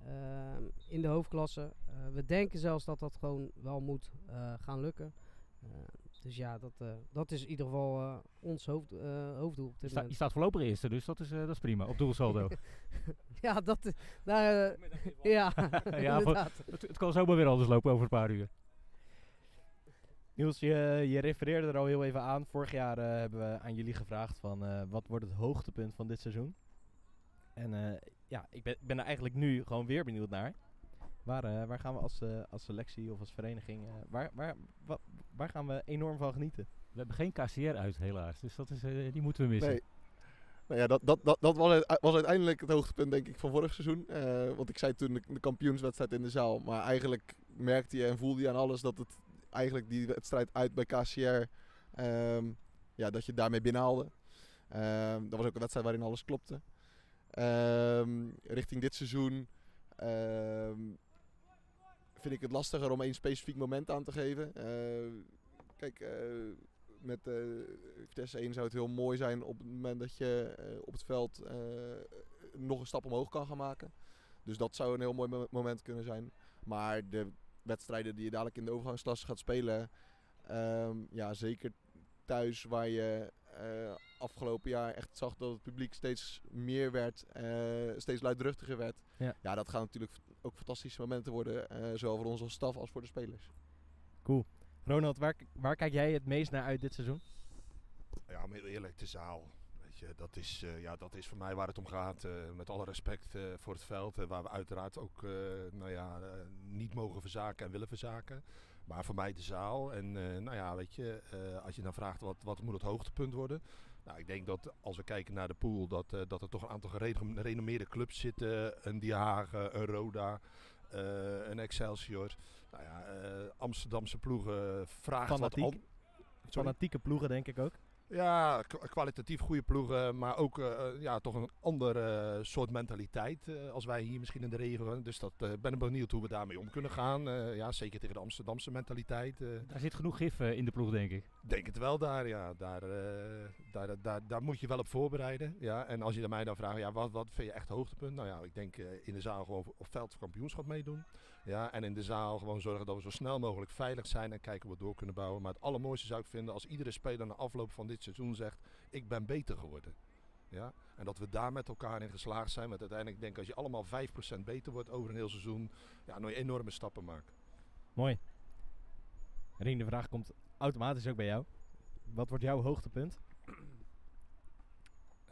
ehm, in de hoofdklasse. Eh, we denken zelfs dat dat gewoon wel moet eh, gaan lukken. Dus ja, dat, eh, dat is in ieder geval eh, ons hoofd, eh, hoofddoel op Je, sta- staat voorlopig eerste, dus dat is, eh, dat is prima. Op doelsaldo. ja, dat eh, ja, Ja, het, het kan zomaar weer anders lopen over een paar uur. Niels, je, je refereerde er al heel even aan. Vorig jaar eh, hebben we aan jullie gevraagd van eh, wat wordt het hoogtepunt van dit seizoen? En eh, ja, ik ben, ik ben er eigenlijk nu gewoon weer benieuwd naar. Waar, eh, waar gaan we als, eh, als selectie of als vereniging, eh, waar, waar, wa- waar gaan we enorm van genieten? We hebben geen KCR uit helaas, dus dat is, eh, die moeten we missen. Nee. Nou ja, dat, dat, dat, dat was, uiteindelijk het hoogtepunt denk ik van vorig seizoen. Eh, want ik zei toen de, de kampioenswedstrijd in de zaal. Maar eigenlijk merkte je en voelde je aan alles dat het eigenlijk die wedstrijd uit bij KCR, ehm, ja, dat je daarmee binnenhaalde. Ehm, dat was ook een wedstrijd waarin alles klopte. Ehm, richting dit seizoen vind ik het lastiger om één specifiek moment aan te geven. Kijk, eh, met eh Vitesse 1 zou het heel mooi zijn op het moment dat je eh, op het veld nog een stap omhoog kan gaan maken. Dus dat zou een heel mooi mo- moment kunnen zijn. Maar de wedstrijden die je dadelijk in de overgangsklasse gaat spelen, ehm, ja, zeker thuis waar je eh, afgelopen jaar echt zag dat het publiek steeds meer werd, eh, steeds luidruchtiger werd. Ja. ja, dat gaan natuurlijk ook fantastische momenten worden, eh, zowel voor ons als staf als voor de spelers. Ronald, waar, waar kijk jij het meest naar uit dit seizoen? Ja, om heel eerlijk, de zaal. Je, dat, is, eh, ja, dat is voor mij waar het om gaat. eh, met alle respect eh, voor het veld. waar we uiteraard ook nou ja, niet mogen verzaken en willen verzaken. Maar voor mij de zaal. En nou ja, weet je, als je dan vraagt wat, wat moet het hoogtepunt worden. Nou, ik denk dat als we kijken naar de pool, dat, dat er toch een aantal gereno- gerenommeerde clubs zitten. Een Die Hagen, een Roda, een Excelsior. Nou ja, Amsterdamse ploegen vraagt Fanatiek. wat... Fanatieke ploegen denk ik ook. Ja, kwa- kwalitatief goede ploegen, maar ook eh, eh, ja, toch een ander eh, soort mentaliteit als wij hier misschien in de regio. Dus dat ben ik benieuwd hoe we daarmee om kunnen gaan. Ja, zeker tegen de Amsterdamse mentaliteit. Daar zit genoeg gif in de ploeg, denk ik. denk het wel daar, ja. Daar, daar, daar, daar moet je wel op voorbereiden. Ja. En als je mij dan vraagt, ja, wat, wat vind je echt hoogtepunt? Nou ja, ik denk in de zaal gewoon op veld kampioenschap meedoen. Ja, en in de zaal gewoon zorgen dat we zo snel mogelijk veilig zijn en kijken wat we door kunnen bouwen. Maar het allermooiste zou ik vinden als iedere speler na afloop van dit seizoen zegt, ik ben beter geworden. Ja? En dat we daar met elkaar in geslaagd zijn. Want uiteindelijk denk ik als je allemaal 5% beter wordt over een heel seizoen, ja, dan je enorme stappen maken. Mooi. Rien, de vraag komt automatisch ook bij jou. Wat wordt jouw hoogtepunt?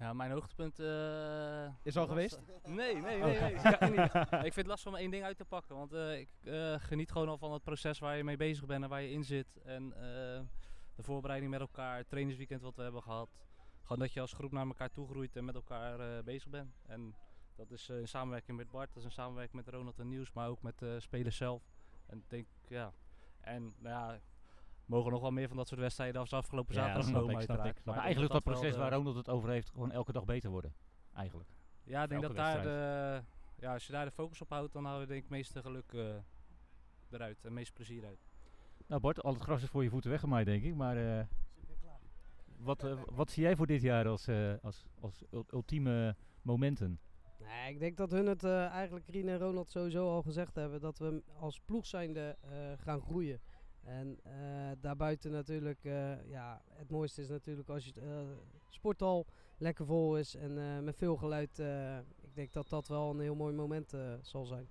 Ja, mijn hoogtepunt... eh, Is al geweest? Nee, nee, nee. Oh. nee, niet. ik vind het lastig om één ding uit te pakken. Want eh, ik eh, geniet gewoon al van het proces waar je mee bezig bent en waar je in zit. En eh, de voorbereiding met elkaar, het trainingsweekend wat we hebben gehad. Gewoon dat je als groep naar elkaar toe groeit en met elkaar eh, bezig bent. En dat is eh, in samenwerking met Bart, dat is in samenwerking met Ronald en Nieuws, maar ook met de spelers zelf. En ik denk, ja. En nou ja, mogen nog wel meer van dat soort wedstrijden als afgelopen Ja, zaterdag snap komen ik, snap. Maar, eigenlijk dat wel proces de- waar Ronald het over heeft, gewoon elke dag beter worden. Eigenlijk. Ja, ik denk dat daar de, ja, als je daar de focus op houdt, dan hou je denk ik het meeste geluk eh, eruit en het meeste plezier uit. Nou Bart, al het gras is voor je voeten weggemaaid denk ik, maar eh, wat, eh, wat zie jij voor dit jaar als, eh, als, als ul- ultieme momenten? Nee, ik denk dat hun het eh, eigenlijk, Rien en Ronald, sowieso al gezegd hebben. Dat we als ploeg zijnde eh, gaan groeien. En eh, daarbuiten natuurlijk, eh, ja, het mooiste is natuurlijk als je het eh, sporthal lekker vol is en eh, met veel geluid. eh, ik denk dat dat wel een heel mooi moment eh, zal zijn.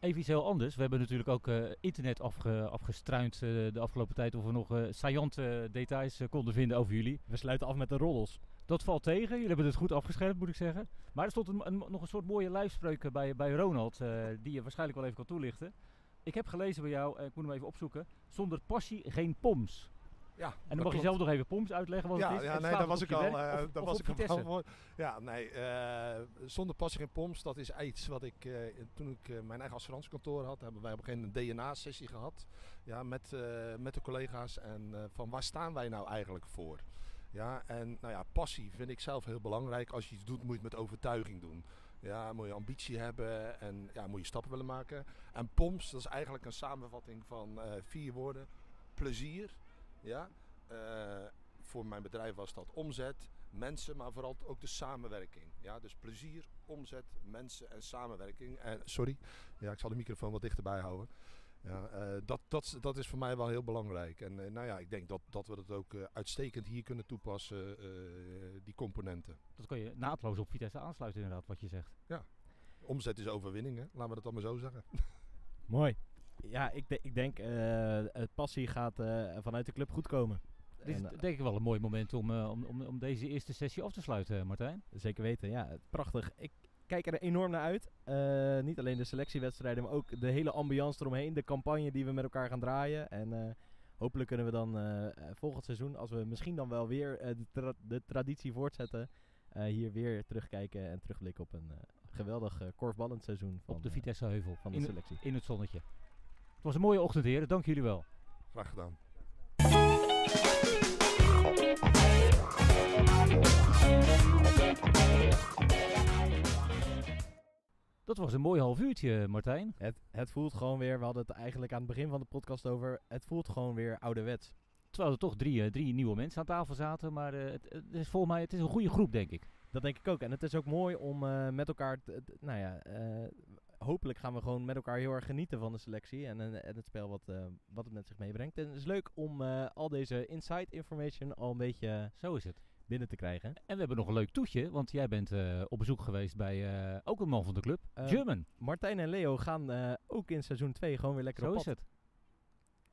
Even iets heel anders. We hebben natuurlijk ook eh, internet afge, afgestruind eh, de afgelopen tijd of we nog eh saillante details konden vinden over jullie. We sluiten af met de roddels. Dat valt tegen. Jullie hebben het goed afgeschermd, moet ik zeggen. Maar er stond een, een- nog een soort mooie lijfspreuk bij, bij Ronald, eh, die je waarschijnlijk wel even kan toelichten. Ik heb gelezen bij jou, eh, ik moet hem even opzoeken, zonder passie geen poms. Ja, En dan dat mag je zelf nog even poms uitleggen wat ja, het is. ja, Het nee, daar was ik al. eh, of- daar of was ik al voor. Ja, nee, eh, zonder passie geen poms, dat is iets wat ik, toen ik mijn eigen assurancekantoor had, hebben wij op een gegeven moment een DNA-sessie gehad. Ja, met, met de collega's en van waar staan wij nou eigenlijk voor? Ja, en nou ja, passie vind ik zelf heel belangrijk. Als je iets doet, moet je het met overtuiging doen. Ja, moet je ambitie hebben en ja, moet je stappen willen maken. En POMS, dat is eigenlijk een samenvatting van eh, vier woorden. Plezier, ja. Eh, voor mijn bedrijf was dat omzet, mensen, maar vooral ook de samenwerking. Ja, dus plezier, omzet, mensen en samenwerking. En, sorry, ja, ik zal de microfoon wat dichterbij houden. Ja, eh, dat, dat, dat is voor mij wel heel belangrijk. En eh, nou ja, ik denk dat, dat we dat ook eh, uitstekend hier kunnen toepassen, eh, die componenten. Dat kan je naadloos op Vitesse aansluiten inderdaad, wat je zegt. Omzet is overwinning, hè? laten we dat dan maar zo zeggen. Mooi. Ja, ik, de- ik denk eh het passie gaat eh, vanuit de club goed komen. Dit is En, denk ik wel een mooi moment om, eh, om, om, om deze eerste sessie af te sluiten, Martijn. Zeker weten, ja. Prachtig. Ik kijk er enorm naar uit. Eh, niet alleen de selectiewedstrijden, maar ook de hele ambiance eromheen. De campagne die we met elkaar gaan draaien. En eh, hopelijk kunnen we dan eh, volgend seizoen, als we misschien dan wel weer eh, de, tra- de traditie voortzetten, eh, hier weer terugkijken en terugblikken op een eh, geweldig eh, korfballend seizoen van, op de Vitesse Heuvel. van de in, selectie. in het zonnetje. Het was een mooie ochtend, heren. Dank jullie wel. Graag gedaan. Dat was een mooi half uurtje, Martijn. Het, het voelt gewoon weer, we hadden het eigenlijk aan het begin van de podcast over, het voelt gewoon weer ouderwets. Terwijl er toch drie, eh, drie nieuwe mensen aan tafel zaten. Maar eh, het, het is volgens mij het is een goede groep, denk ik. Dat denk ik ook. En het is ook mooi om eh, met elkaar, nou ja, hopelijk gaan we gewoon met elkaar heel erg genieten van de selectie en, en, en het spel wat, wat het met zich meebrengt. En het is leuk om al deze inside information al een beetje Zo is het. Binnen te krijgen. En we hebben nog een leuk toetje, want jij bent eh, op bezoek geweest bij eh, ook een man van de club, Eh, German. Martijn en Leo gaan eh, ook in seizoen 2 gewoon weer lekker Zo op is het.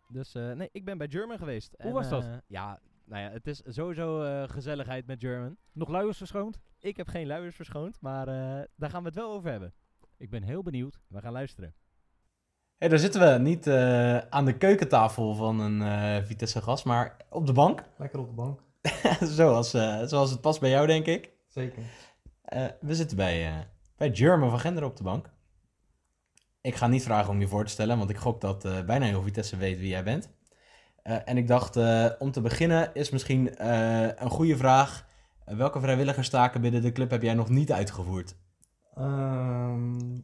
Dus eh, nee, ik ben bij German geweest. Hoe was dat? eh, ja, nou ja, het is sowieso eh, gezelligheid met German. Nog luiers verschoond? Ik heb geen luiers verschoond, maar eh, daar gaan we het wel over hebben. Ik ben heel benieuwd. We gaan luisteren. Hey, daar zitten we niet eh, aan de keukentafel van een eh, Vitesse gast, maar op de bank. Lekker op de bank. zoals, eh, zoals het past bij jou, denk ik. Zeker. Eh, we zitten bij, eh, bij German van Gender op de bank. Ik ga niet vragen om je voor te stellen, want ik gok dat bijna heel Vitesse weet wie jij bent. En ik dacht, om te beginnen is misschien een goede vraag. Welke vrijwilligerstaken binnen de club heb jij nog niet uitgevoerd? Ehm,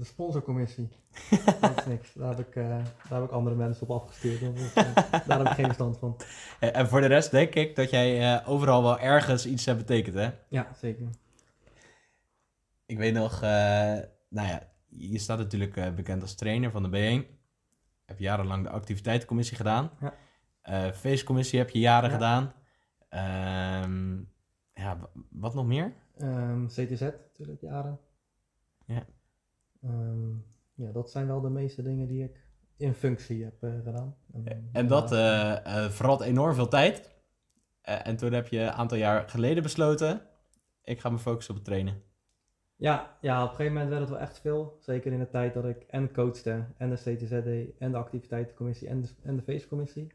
de sponsorcommissie. dat is niks. Daar heb, ik, eh, daar heb ik andere mensen op afgestuurd. Dus, eh, daar heb ik geen verstand van. En voor de rest denk ik dat jij eh, overal wel ergens iets hebt betekend, hè? Ja, zeker. Ik weet nog, nou ja, je staat natuurlijk bekend als trainer van de B1. Heb jarenlang de activiteitencommissie gedaan. Ja. Feestcommissie heb je jaren Ja. gedaan. Ehm, ja, wa- wat nog meer? Ehm, CTZ natuurlijk, jaren. Ja. Ehm, ja, dat zijn wel de meeste dingen die ik in functie heb eh, gedaan. En, En dat eh eh, verrat enorm veel tijd. Eh, en toen heb je een aantal jaar geleden besloten, ik ga me focussen op het trainen. Ja, ja, op een gegeven moment werd het wel echt veel. Zeker in de tijd dat ik en coachte, en de CTZ deed, en de activiteitencommissie, en de, en de feestcommissie.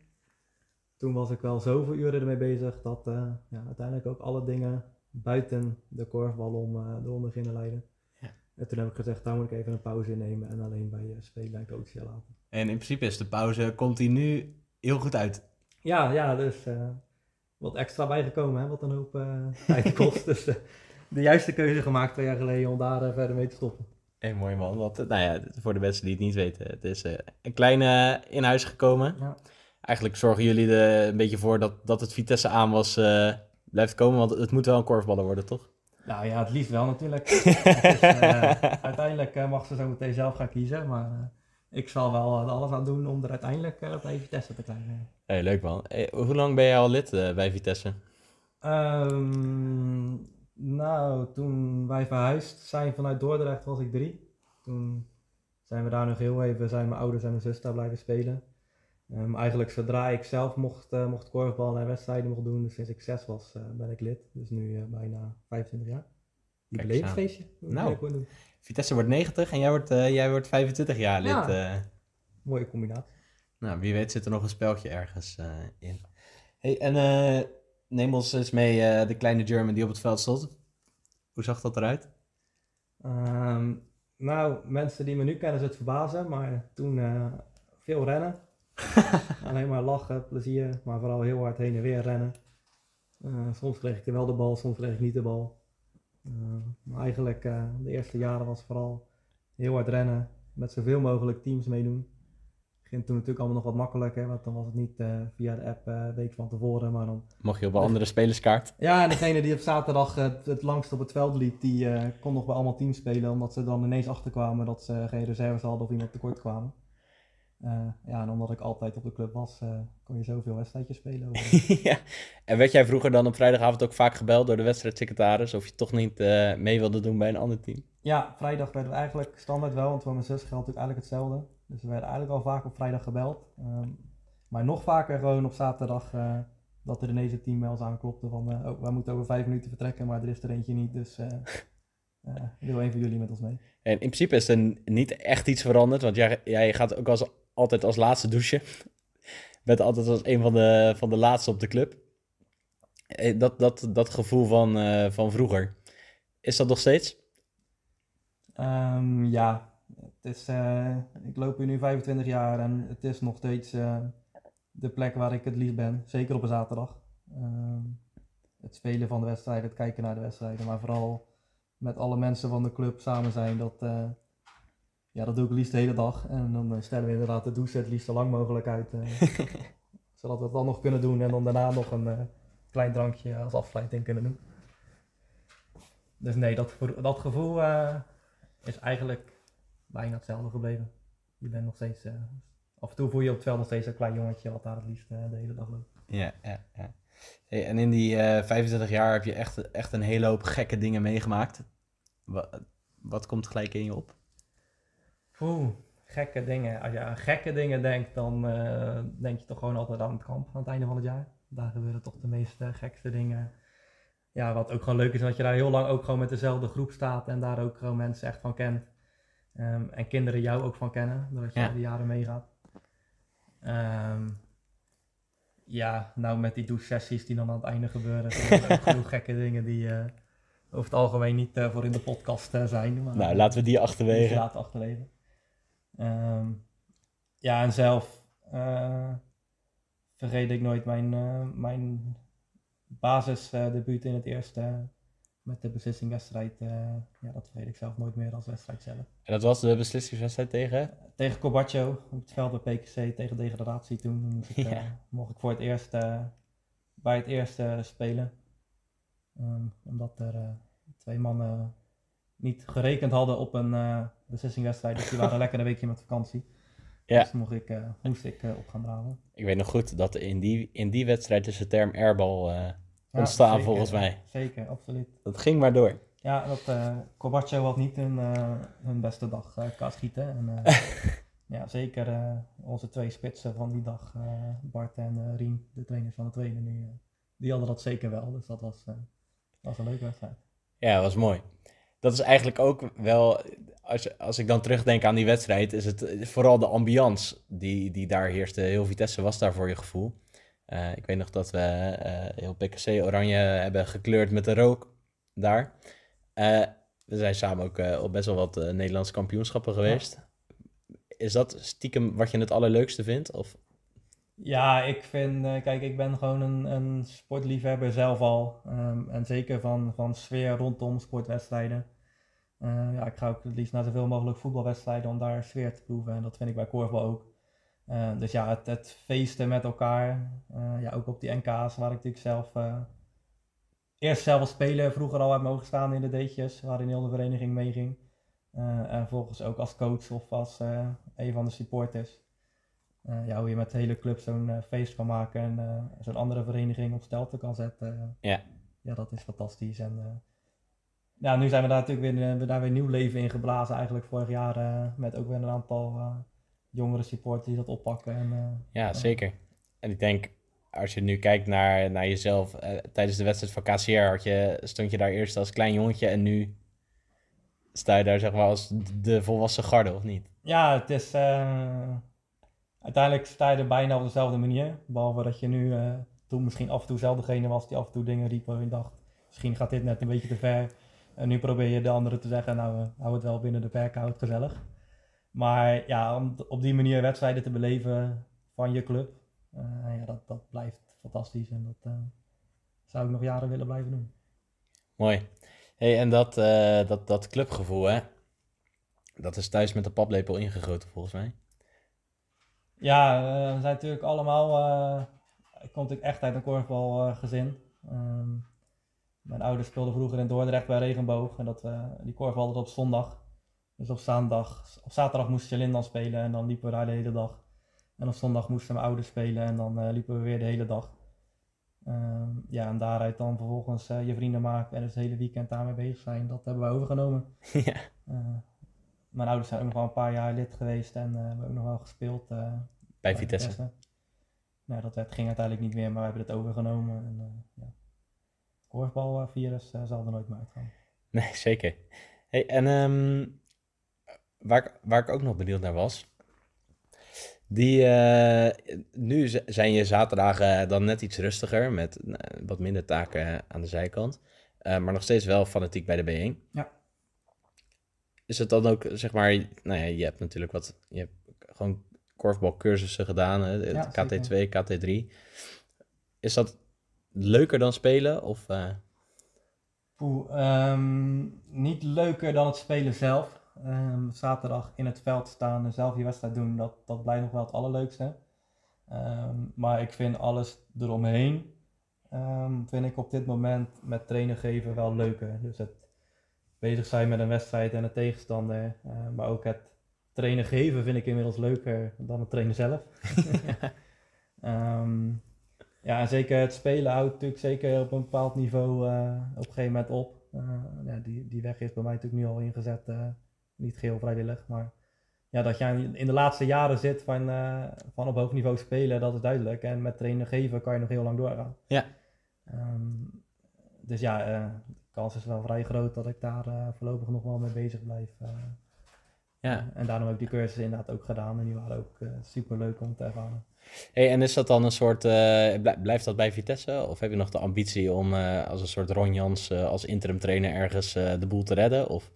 Toen was ik wel zoveel uren ermee bezig dat eh, ja, uiteindelijk ook alle dingen buiten de korfbal om eh de ronde gingen leiden. En toen heb ik gezegd, daar moet ik even een pauze innemen en alleen bij uh, spelen en coachen laten. En in principe is de pauze continu heel goed uit. Ja, ja, dus eh, wat extra bijgekomen, hè, wat een hoop eh, tijd kost. dus eh, de juiste keuze gemaakt twee jaar geleden om daar eh, verder mee te stoppen. Hé, mooi man. Want, eh, nou ja, voor de mensen die het niet weten, het is eh, een kleine in huis gekomen. Ja. Eigenlijk zorgen jullie er een beetje voor dat, dat het Vitesse aan was eh, blijft komen, want het moet wel een korfballer worden, toch? Nou ja, het liefst wel natuurlijk. Is, eh, uiteindelijk eh, mag ze zo meteen zelf gaan kiezen, maar eh, ik zal wel alles aan doen om er uiteindelijk bij Vitesse te krijgen. Hey, leuk man. Hey, hoe lang ben jij al lid bij Vitesse? Ehm, nou, toen wij verhuisd zijn vanuit Dordrecht was ik drie. Toen zijn we daar nog heel even, zijn mijn ouders en mijn zus daar blijven spelen. Ehm, eigenlijk zodra ik zelf mocht, eh, mocht korfballen en wedstrijden mocht doen, dus sinds ik zes was, eh, ben ik lid. Dus nu eh, bijna 25 jaar. Jubileumfeestje. Nou. Vitesse wordt 90 en jij wordt, jij wordt 25 jaar lid. Ja. Mooie combinatie. nou, wie weet zit er nog een speltje ergens in. Hey, en neem ons eens mee, de kleine German die op het veld stond. Hoe zag dat eruit? Ehm, nou, mensen die me nu kennen, zullen het verbazen, maar toen veel rennen. Alleen maar lachen, plezier, maar vooral heel hard heen en weer rennen. Eh, soms kreeg ik wel de bal, soms kreeg ik niet de bal. Eh, maar eigenlijk eh, de eerste jaren was vooral heel hard rennen, met zoveel mogelijk teams meedoen. Ging toen natuurlijk allemaal nog wat makkelijker, want dan was het niet via de app een week van tevoren, maar dan Mocht je op een andere spelerskaart? ja, en degene die op zaterdag het, het langst op het veld liep, die kon nog bij allemaal teams spelen, omdat ze dan ineens achterkwamen dat ze geen reserves hadden of iemand tekort kwamen. Eh, ja, en omdat ik altijd op de club was, eh, kon je zoveel wedstrijdjes spelen. over- ja. En werd jij vroeger dan op vrijdagavond ook vaak gebeld door de wedstrijdsecretaris of je toch niet eh, mee wilde doen bij een ander team? ja, vrijdag werden we eigenlijk standaard wel, want voor mijn zus geldt natuurlijk eigenlijk hetzelfde. Dus we werden eigenlijk al vaak op vrijdag gebeld. Ehm, maar nog vaker gewoon op zaterdag dat er ineens een team bij ons aanklopte van, oh, wij moeten over vijf minuten vertrekken, maar er is er eentje niet, dus wil een van jullie met ons mee. En in principe is er niet echt iets veranderd, want jij, jij gaat ook als, altijd als laatste douchen. Bent altijd als een van de, van de laatste op de club. Eh, Dat, dat, dat gevoel van, eh, van vroeger, is dat nog steeds? Ehm, ja, het is, eh, ik loop hier nu 25 jaar en het is nog steeds de plek waar ik het liefst ben. Zeker op een zaterdag. Ehm, het spelen van de wedstrijden, het kijken naar de wedstrijden, maar vooral met alle mensen van de club samen zijn. Dat, ja, dat doe ik liefst de hele dag. En dan eh, stellen we inderdaad de douche het liefst zo lang mogelijk uit. eh, zodat we het dan nog kunnen doen en dan daarna nog een eh, klein drankje als afsluiting kunnen doen. Dus nee, dat, gevoel- dat gevoel is eigenlijk bijna hetzelfde gebleven. Je bent nog steeds, af en toe voel je op het veld nog steeds een klein jongetje wat daar het liefst de hele dag loopt. Ja, ja, ja. Hey, en in die eh 25 jaar heb je echt, echt een hele hoop gekke dingen meegemaakt. Wat, wat komt gelijk in je op? Oeh, gekke dingen. Als je aan gekke dingen denkt, dan eh, denk je toch gewoon altijd aan het kamp aan het einde van het jaar. Daar gebeuren toch de meest eh, gekste dingen. Ja, wat ook gewoon leuk is, dat je daar heel lang ook gewoon met dezelfde groep staat en daar ook gewoon mensen echt van kent. Ehm, en kinderen jou ook van kennen, doordat je Ja. die jaren meegaat. Ehm, ja, nou met die douche-sessies die dan aan het einde gebeuren, zijn er ook genoeg gekke dingen die eh, over het algemeen niet eh, voor in de podcast zijn. Maar, Nou, laten we die die achterwege. laten achterwege. Ehm, ja, en zelf eh, vergeet ik nooit mijn, eh mijn basisdebuut in het eerste met de beslissingwedstrijd. eh, ja, dat vergeet ik zelf nooit meer als wedstrijd zelf. En dat was de beslissingswedstrijd tegen? Tegen Corbaccio op het veld bij PKC tegen degradatie toen. mocht ik, Ja. mocht ik voor het eerst bij het eerste spelen. Ehm, omdat er twee mannen niet gerekend hadden op een eh beslissingwedstrijd. Dus die waren lekker een weekje met vakantie. Ja. Dus mocht ik, eh, moest ik eh, op gaan draven. Ik weet nog goed dat in die, in die wedstrijd is de term airbal Ja, ontstaan zeker, volgens mij. Zeker, absoluut. Dat ging maar door. Ja, dat uh, Corbaccio had niet hun, hun beste dag qua schieten. En, ja, zeker onze twee spitsen van die dag, Bart en Rien, de trainers van de tweede nu, die hadden dat zeker wel. Dus dat was, was een leuke wedstrijd. Ja, dat was mooi. Dat is eigenlijk ook wel, als, als ik dan terugdenk aan die wedstrijd, is het vooral de ambiance die, die daar heerste. Heel Vitesse was daar voor je gevoel. Eh, ik weet nog dat we eh, heel PKC oranje hebben gekleurd met de rook daar. Eh, we zijn samen ook op best wel wat Nederlandse kampioenschappen geweest. Is dat stiekem wat je het allerleukste vindt? Of? Ja, ik vind, kijk, ik ben gewoon een, een sportliefhebber zelf al. Ehm, en zeker van, van sfeer rondom sportwedstrijden. Eh, ja, ik ga ook het liefst naar zoveel mogelijk voetbalwedstrijden om daar sfeer te proeven. En dat vind ik bij korfbal ook. Eh, dus ja, het, het feesten met elkaar. eh, ja, ook op die NK's waar ik natuurlijk zelf... eerst zelf als speler vroeger al heb mogen staan in de deetjes. Waarin heel de vereniging meeging. En vervolgens ook als coach of als een van de supporters. Ja, hoe je met de hele club zo'n feest kan maken en zo'n andere vereniging op stelte kan zetten. Ja. Ja, dat is fantastisch. En ja, nu zijn we daar natuurlijk weer, eh, we daar weer nieuw leven in geblazen eigenlijk vorig jaar. eh, met ook weer een aantal eh, jongere supporters die dat oppakken. En, Ja, zeker. En ik denk, als je nu kijkt naar, naar jezelf, tijdens de wedstrijd van KCR had je, stond je daar eerst als klein jongetje en nu sta je daar zeg maar als de volwassen garde, of niet? Ja, het is. uiteindelijk sta je er bijna op dezelfde manier. Behalve dat je nu toen misschien af en toe zelf degene was die af en toe dingen riep je dacht. Misschien gaat dit net een beetje te ver. En nu probeer je de anderen te zeggen, nou, eh, hou het wel binnen de perken, hou het gezellig. Maar ja, om op die manier wedstrijden te beleven van je club, eh, ja, dat, dat blijft fantastisch. En dat eh, zou ik nog jaren willen blijven doen. Mooi. Hey, en dat, dat, dat clubgevoel, hè? Dat is thuis met de paplepel ingegoten, volgens mij. Ja, we zijn natuurlijk allemaal. ik kom natuurlijk echt uit een korfbalgezin. Ehm mijn ouders speelden vroeger in Dordrecht bij Regenboog. En dat, we die korfbal altijd op zondag. Dus op, zaterdag, op zaterdag moest Jalin dan spelen en dan liepen we daar de hele dag. En op zondag moesten mijn ouders spelen en dan eh, liepen we weer de hele dag. Ehm, ja, en daaruit dan vervolgens eh, je vrienden maken en dus het hele weekend daarmee bezig zijn. Dat hebben we overgenomen. ja. Eh, mijn ouders zijn ook nog wel een paar jaar lid geweest en eh, hebben ook nog wel gespeeld. eh, Bij Vitesse. Nou, dat werd, ging uiteindelijk niet meer, maar we hebben het overgenomen. En, eh ja. Korfbalvirus eh, zal er nooit meer uitgaan. Nee, zeker. Hey, en ehm, waar, ik- waar ik ook nog benieuwd naar was. Die, eh, nu zijn je zaterdagen dan net iets rustiger, met eh, wat minder taken aan de zijkant. Eh, maar nog steeds wel fanatiek bij de B1. Ja. Is het dan ook, zeg maar, nou ja, je hebt natuurlijk wat, je hebt gewoon korfbalcursussen gedaan, hè, Ja, KT2, KT3. Is dat leuker dan spelen? Of, Poeh, ehm, niet leuker dan het spelen zelf. Ehm, zaterdag in het veld staan en zelf je wedstrijd doen, dat, dat blijft nog wel het allerleukste. Ehm, maar ik vind alles eromheen, vind ik op dit moment met trainen geven wel leuker. Dus het bezig zijn met een wedstrijd en een tegenstander, eh, maar ook het trainen geven vind ik inmiddels leuker dan het trainen zelf. Ja, en zeker het spelen houdt natuurlijk zeker op een bepaald niveau eh, op een gegeven moment op. Eh, ja, die, die weg is bij mij natuurlijk nu al ingezet, eh, niet geheel vrijwillig, maar ja, dat je in de laatste jaren zit van, van op hoog niveau spelen, dat is duidelijk. En met trainen geven kan je nog heel lang doorgaan. Ja. Ehm, dus ja, de kans is wel vrij groot dat ik daar voorlopig nog wel mee bezig blijf. ja. En daarom heb ik die cursus inderdaad ook gedaan en die waren ook super leuk om te ervaren. Hey, en is dat dan een soort, eh, blij- blijft dat bij Vitesse? Of heb je nog de ambitie om eh, als een soort Ron Jans eh, als interim trainer ergens de boel te redden? Of?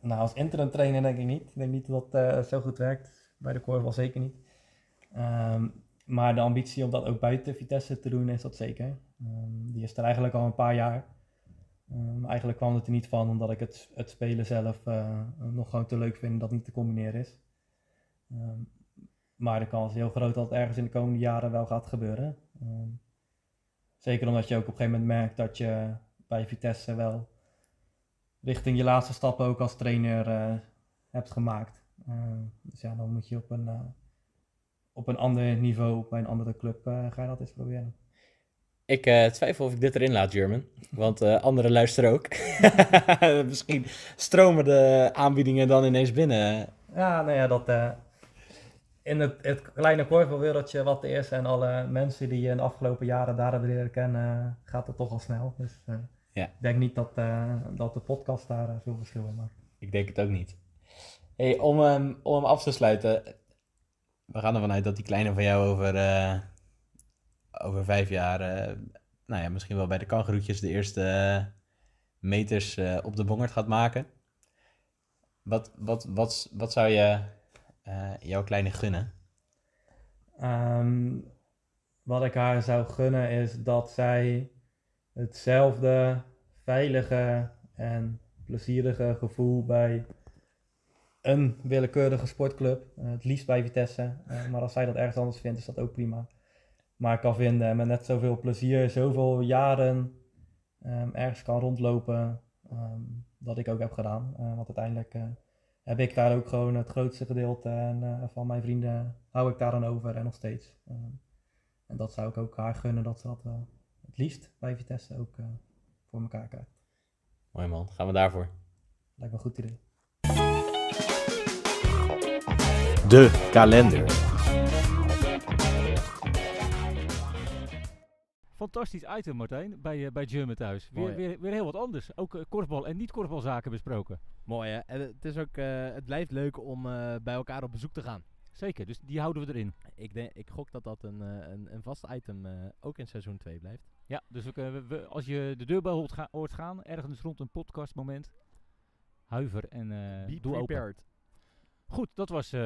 Nou, als interim trainer denk ik niet. Ik denk niet dat eh, zo goed werkt. Bij de korfbal zeker niet. Ehm, maar de ambitie om dat ook buiten Vitesse te doen is dat zeker. Ehm, die is er eigenlijk al een paar jaar. Ehm, eigenlijk kwam het er niet van omdat ik het, het spelen zelf nog gewoon te leuk vind dat niet te combineren is. Maar de kans is heel groot dat het ergens in de komende jaren wel gaat gebeuren. Ehm, zeker omdat je ook op een gegeven moment merkt dat je bij Vitesse wel richting je laatste stappen ook als trainer eh, hebt gemaakt. Eh, dus ja, dan moet je op een, eh, op een ander niveau bij een andere club eh, ga je dat eens proberen. Ik eh, twijfel of ik dit erin laat, German. Want eh, anderen luisteren ook. Misschien stromen de aanbiedingen dan ineens binnen. Ja, nou ja, dat, eh, in het, het kleine korfbalwereldje wat er is en alle mensen die je in de afgelopen jaren daar hebben leren kennen, gaat het toch al snel. Dus eh, Ja. ik denk niet dat, eh, dat de podcast daar eh, veel verschil in maakt. Ik denk het ook niet. Hey, om, hem, om hem af te sluiten. We gaan ervan uit dat die kleine van jou over, over vijf jaar... nou ja, misschien wel bij de kangeroetjes de eerste meters op de bongerd gaat maken. Wat, wat, wat, wat zou je eh, jouw kleine gunnen? Ehm, wat ik haar zou gunnen is dat zij hetzelfde veilige en plezierige gevoel bij een willekeurige sportclub, eh, het liefst bij Vitesse, eh, maar als zij dat ergens anders vindt is dat ook prima. Maar ik kan vinden en met net zoveel plezier, zoveel jaren ehm, ergens kan rondlopen, ehm, dat ik ook heb gedaan. Eh, want uiteindelijk heb ik daar ook gewoon het grootste gedeelte en, eh, van mijn vrienden hou ik daar dan over en nog steeds. Ehm, en dat zou ik ook haar gunnen dat ze dat eh, het liefst bij Vitesse ook eh, voor elkaar krijgt. Mooi man, gaan we daarvoor. Lijkt me een goed idee. De kalender. Fantastisch item, Martijn, bij, eh, bij German thuis. Weer, Mooi. weer, weer heel wat anders. Ook eh, korfbal en niet-korfbalzaken besproken. Mooi hè. En het, is ook, eh, het blijft leuk om bij elkaar op bezoek te gaan. Zeker, dus die houden we erin. Ik, denk, ik gok dat dat een, een, een vast item ook in seizoen 2 blijft. Ja, dus we, als je de deurbel hoort, ga- hoort gaan, ergens rond een podcastmoment, huiver en doe open. Goed, dat was eh,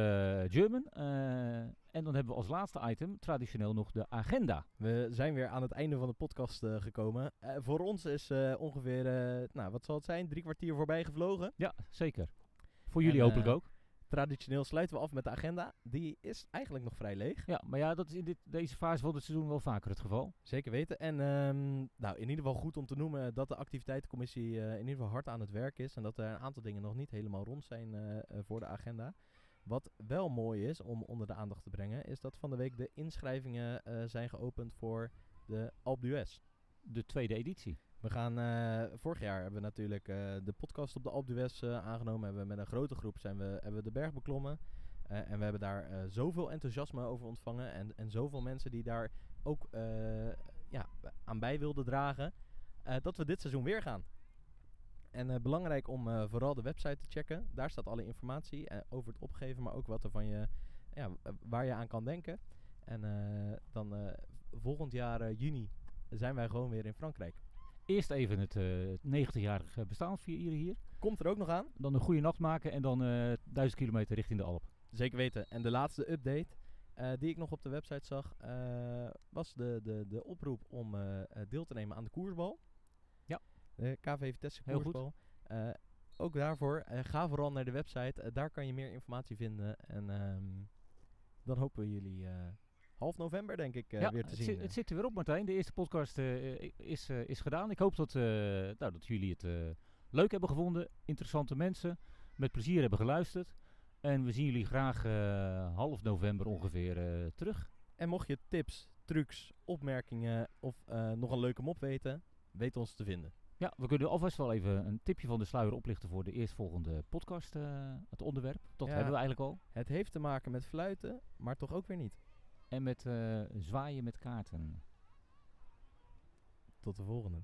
German. eh, en dan hebben we als laatste item traditioneel nog de agenda. We zijn weer aan het einde van de podcast eh, gekomen. Voor ons is ongeveer, nou wat zal het zijn, drie kwartier voorbij gevlogen. Ja, zeker. Voor jullie En, hopelijk ook. Traditioneel sluiten we af met de agenda. Die is eigenlijk nog vrij leeg. Ja, maar ja, dat is in dit, deze fase van het seizoen wel vaker het geval. Zeker weten. En ehm, nou, in ieder geval goed om te noemen dat de activiteitencommissie eh, in ieder geval hard aan het werk is. En dat er een aantal dingen nog niet helemaal rond zijn eh, eh, voor de agenda. Wat wel mooi is om onder de aandacht te brengen, is dat van de week de inschrijvingen zijn geopend voor de Alp d'Huez. De tweede editie. We gaan, eh, vorig jaar hebben we natuurlijk eh, de podcast op de Alpe d'Huez eh, aangenomen. Hebben we met een grote groep zijn we, hebben we de berg beklommen. En we hebben daar zoveel enthousiasme over ontvangen. En, en zoveel mensen die daar ook ja, aan bij wilden dragen. dat we dit seizoen weer gaan. En belangrijk om vooral de website te checken. Daar staat alle informatie over het opgeven, maar ook wat er van je, ja, waar je aan kan denken. En dan volgend jaar juni zijn wij gewoon weer in Frankrijk. Eerst even het eh 90-jarig bestaan vieren hier. Komt er ook nog aan. Dan een goede nacht maken en dan eh 1000 kilometer richting de Alp. Zeker weten. En de laatste update eh, die ik nog op de website zag, eh, was de, de, de oproep om eh, eh, deel te nemen aan de koersbal. Ja. De KV Vitesse koersbal. Eh, ook daarvoor, eh, ga vooral naar de website. Eh, daar kan je meer informatie vinden. En ehm, dan hopen we jullie eh, half november, denk ik, eh, ja, weer te het, zien. zit, het zit er weer op, Martijn. De eerste podcast eh, is, eh, is gedaan. Ik hoop dat, eh, nou, dat jullie het eh, leuk hebben gevonden. Interessante mensen. Met plezier hebben geluisterd. En we zien jullie graag eh, half november ongeveer eh, terug. En mocht je tips, trucs, opmerkingen of eh, nog een leuke mop weten, weet ons te vinden. Ja, we kunnen alvast wel even een tipje van de sluier oplichten voor de eerstvolgende podcast. eh, het onderwerp. Dat Ja. hebben we eigenlijk al. Het heeft te maken met fluiten, maar toch ook weer niet. En met eh, zwaaien met kaarten. Tot de volgende.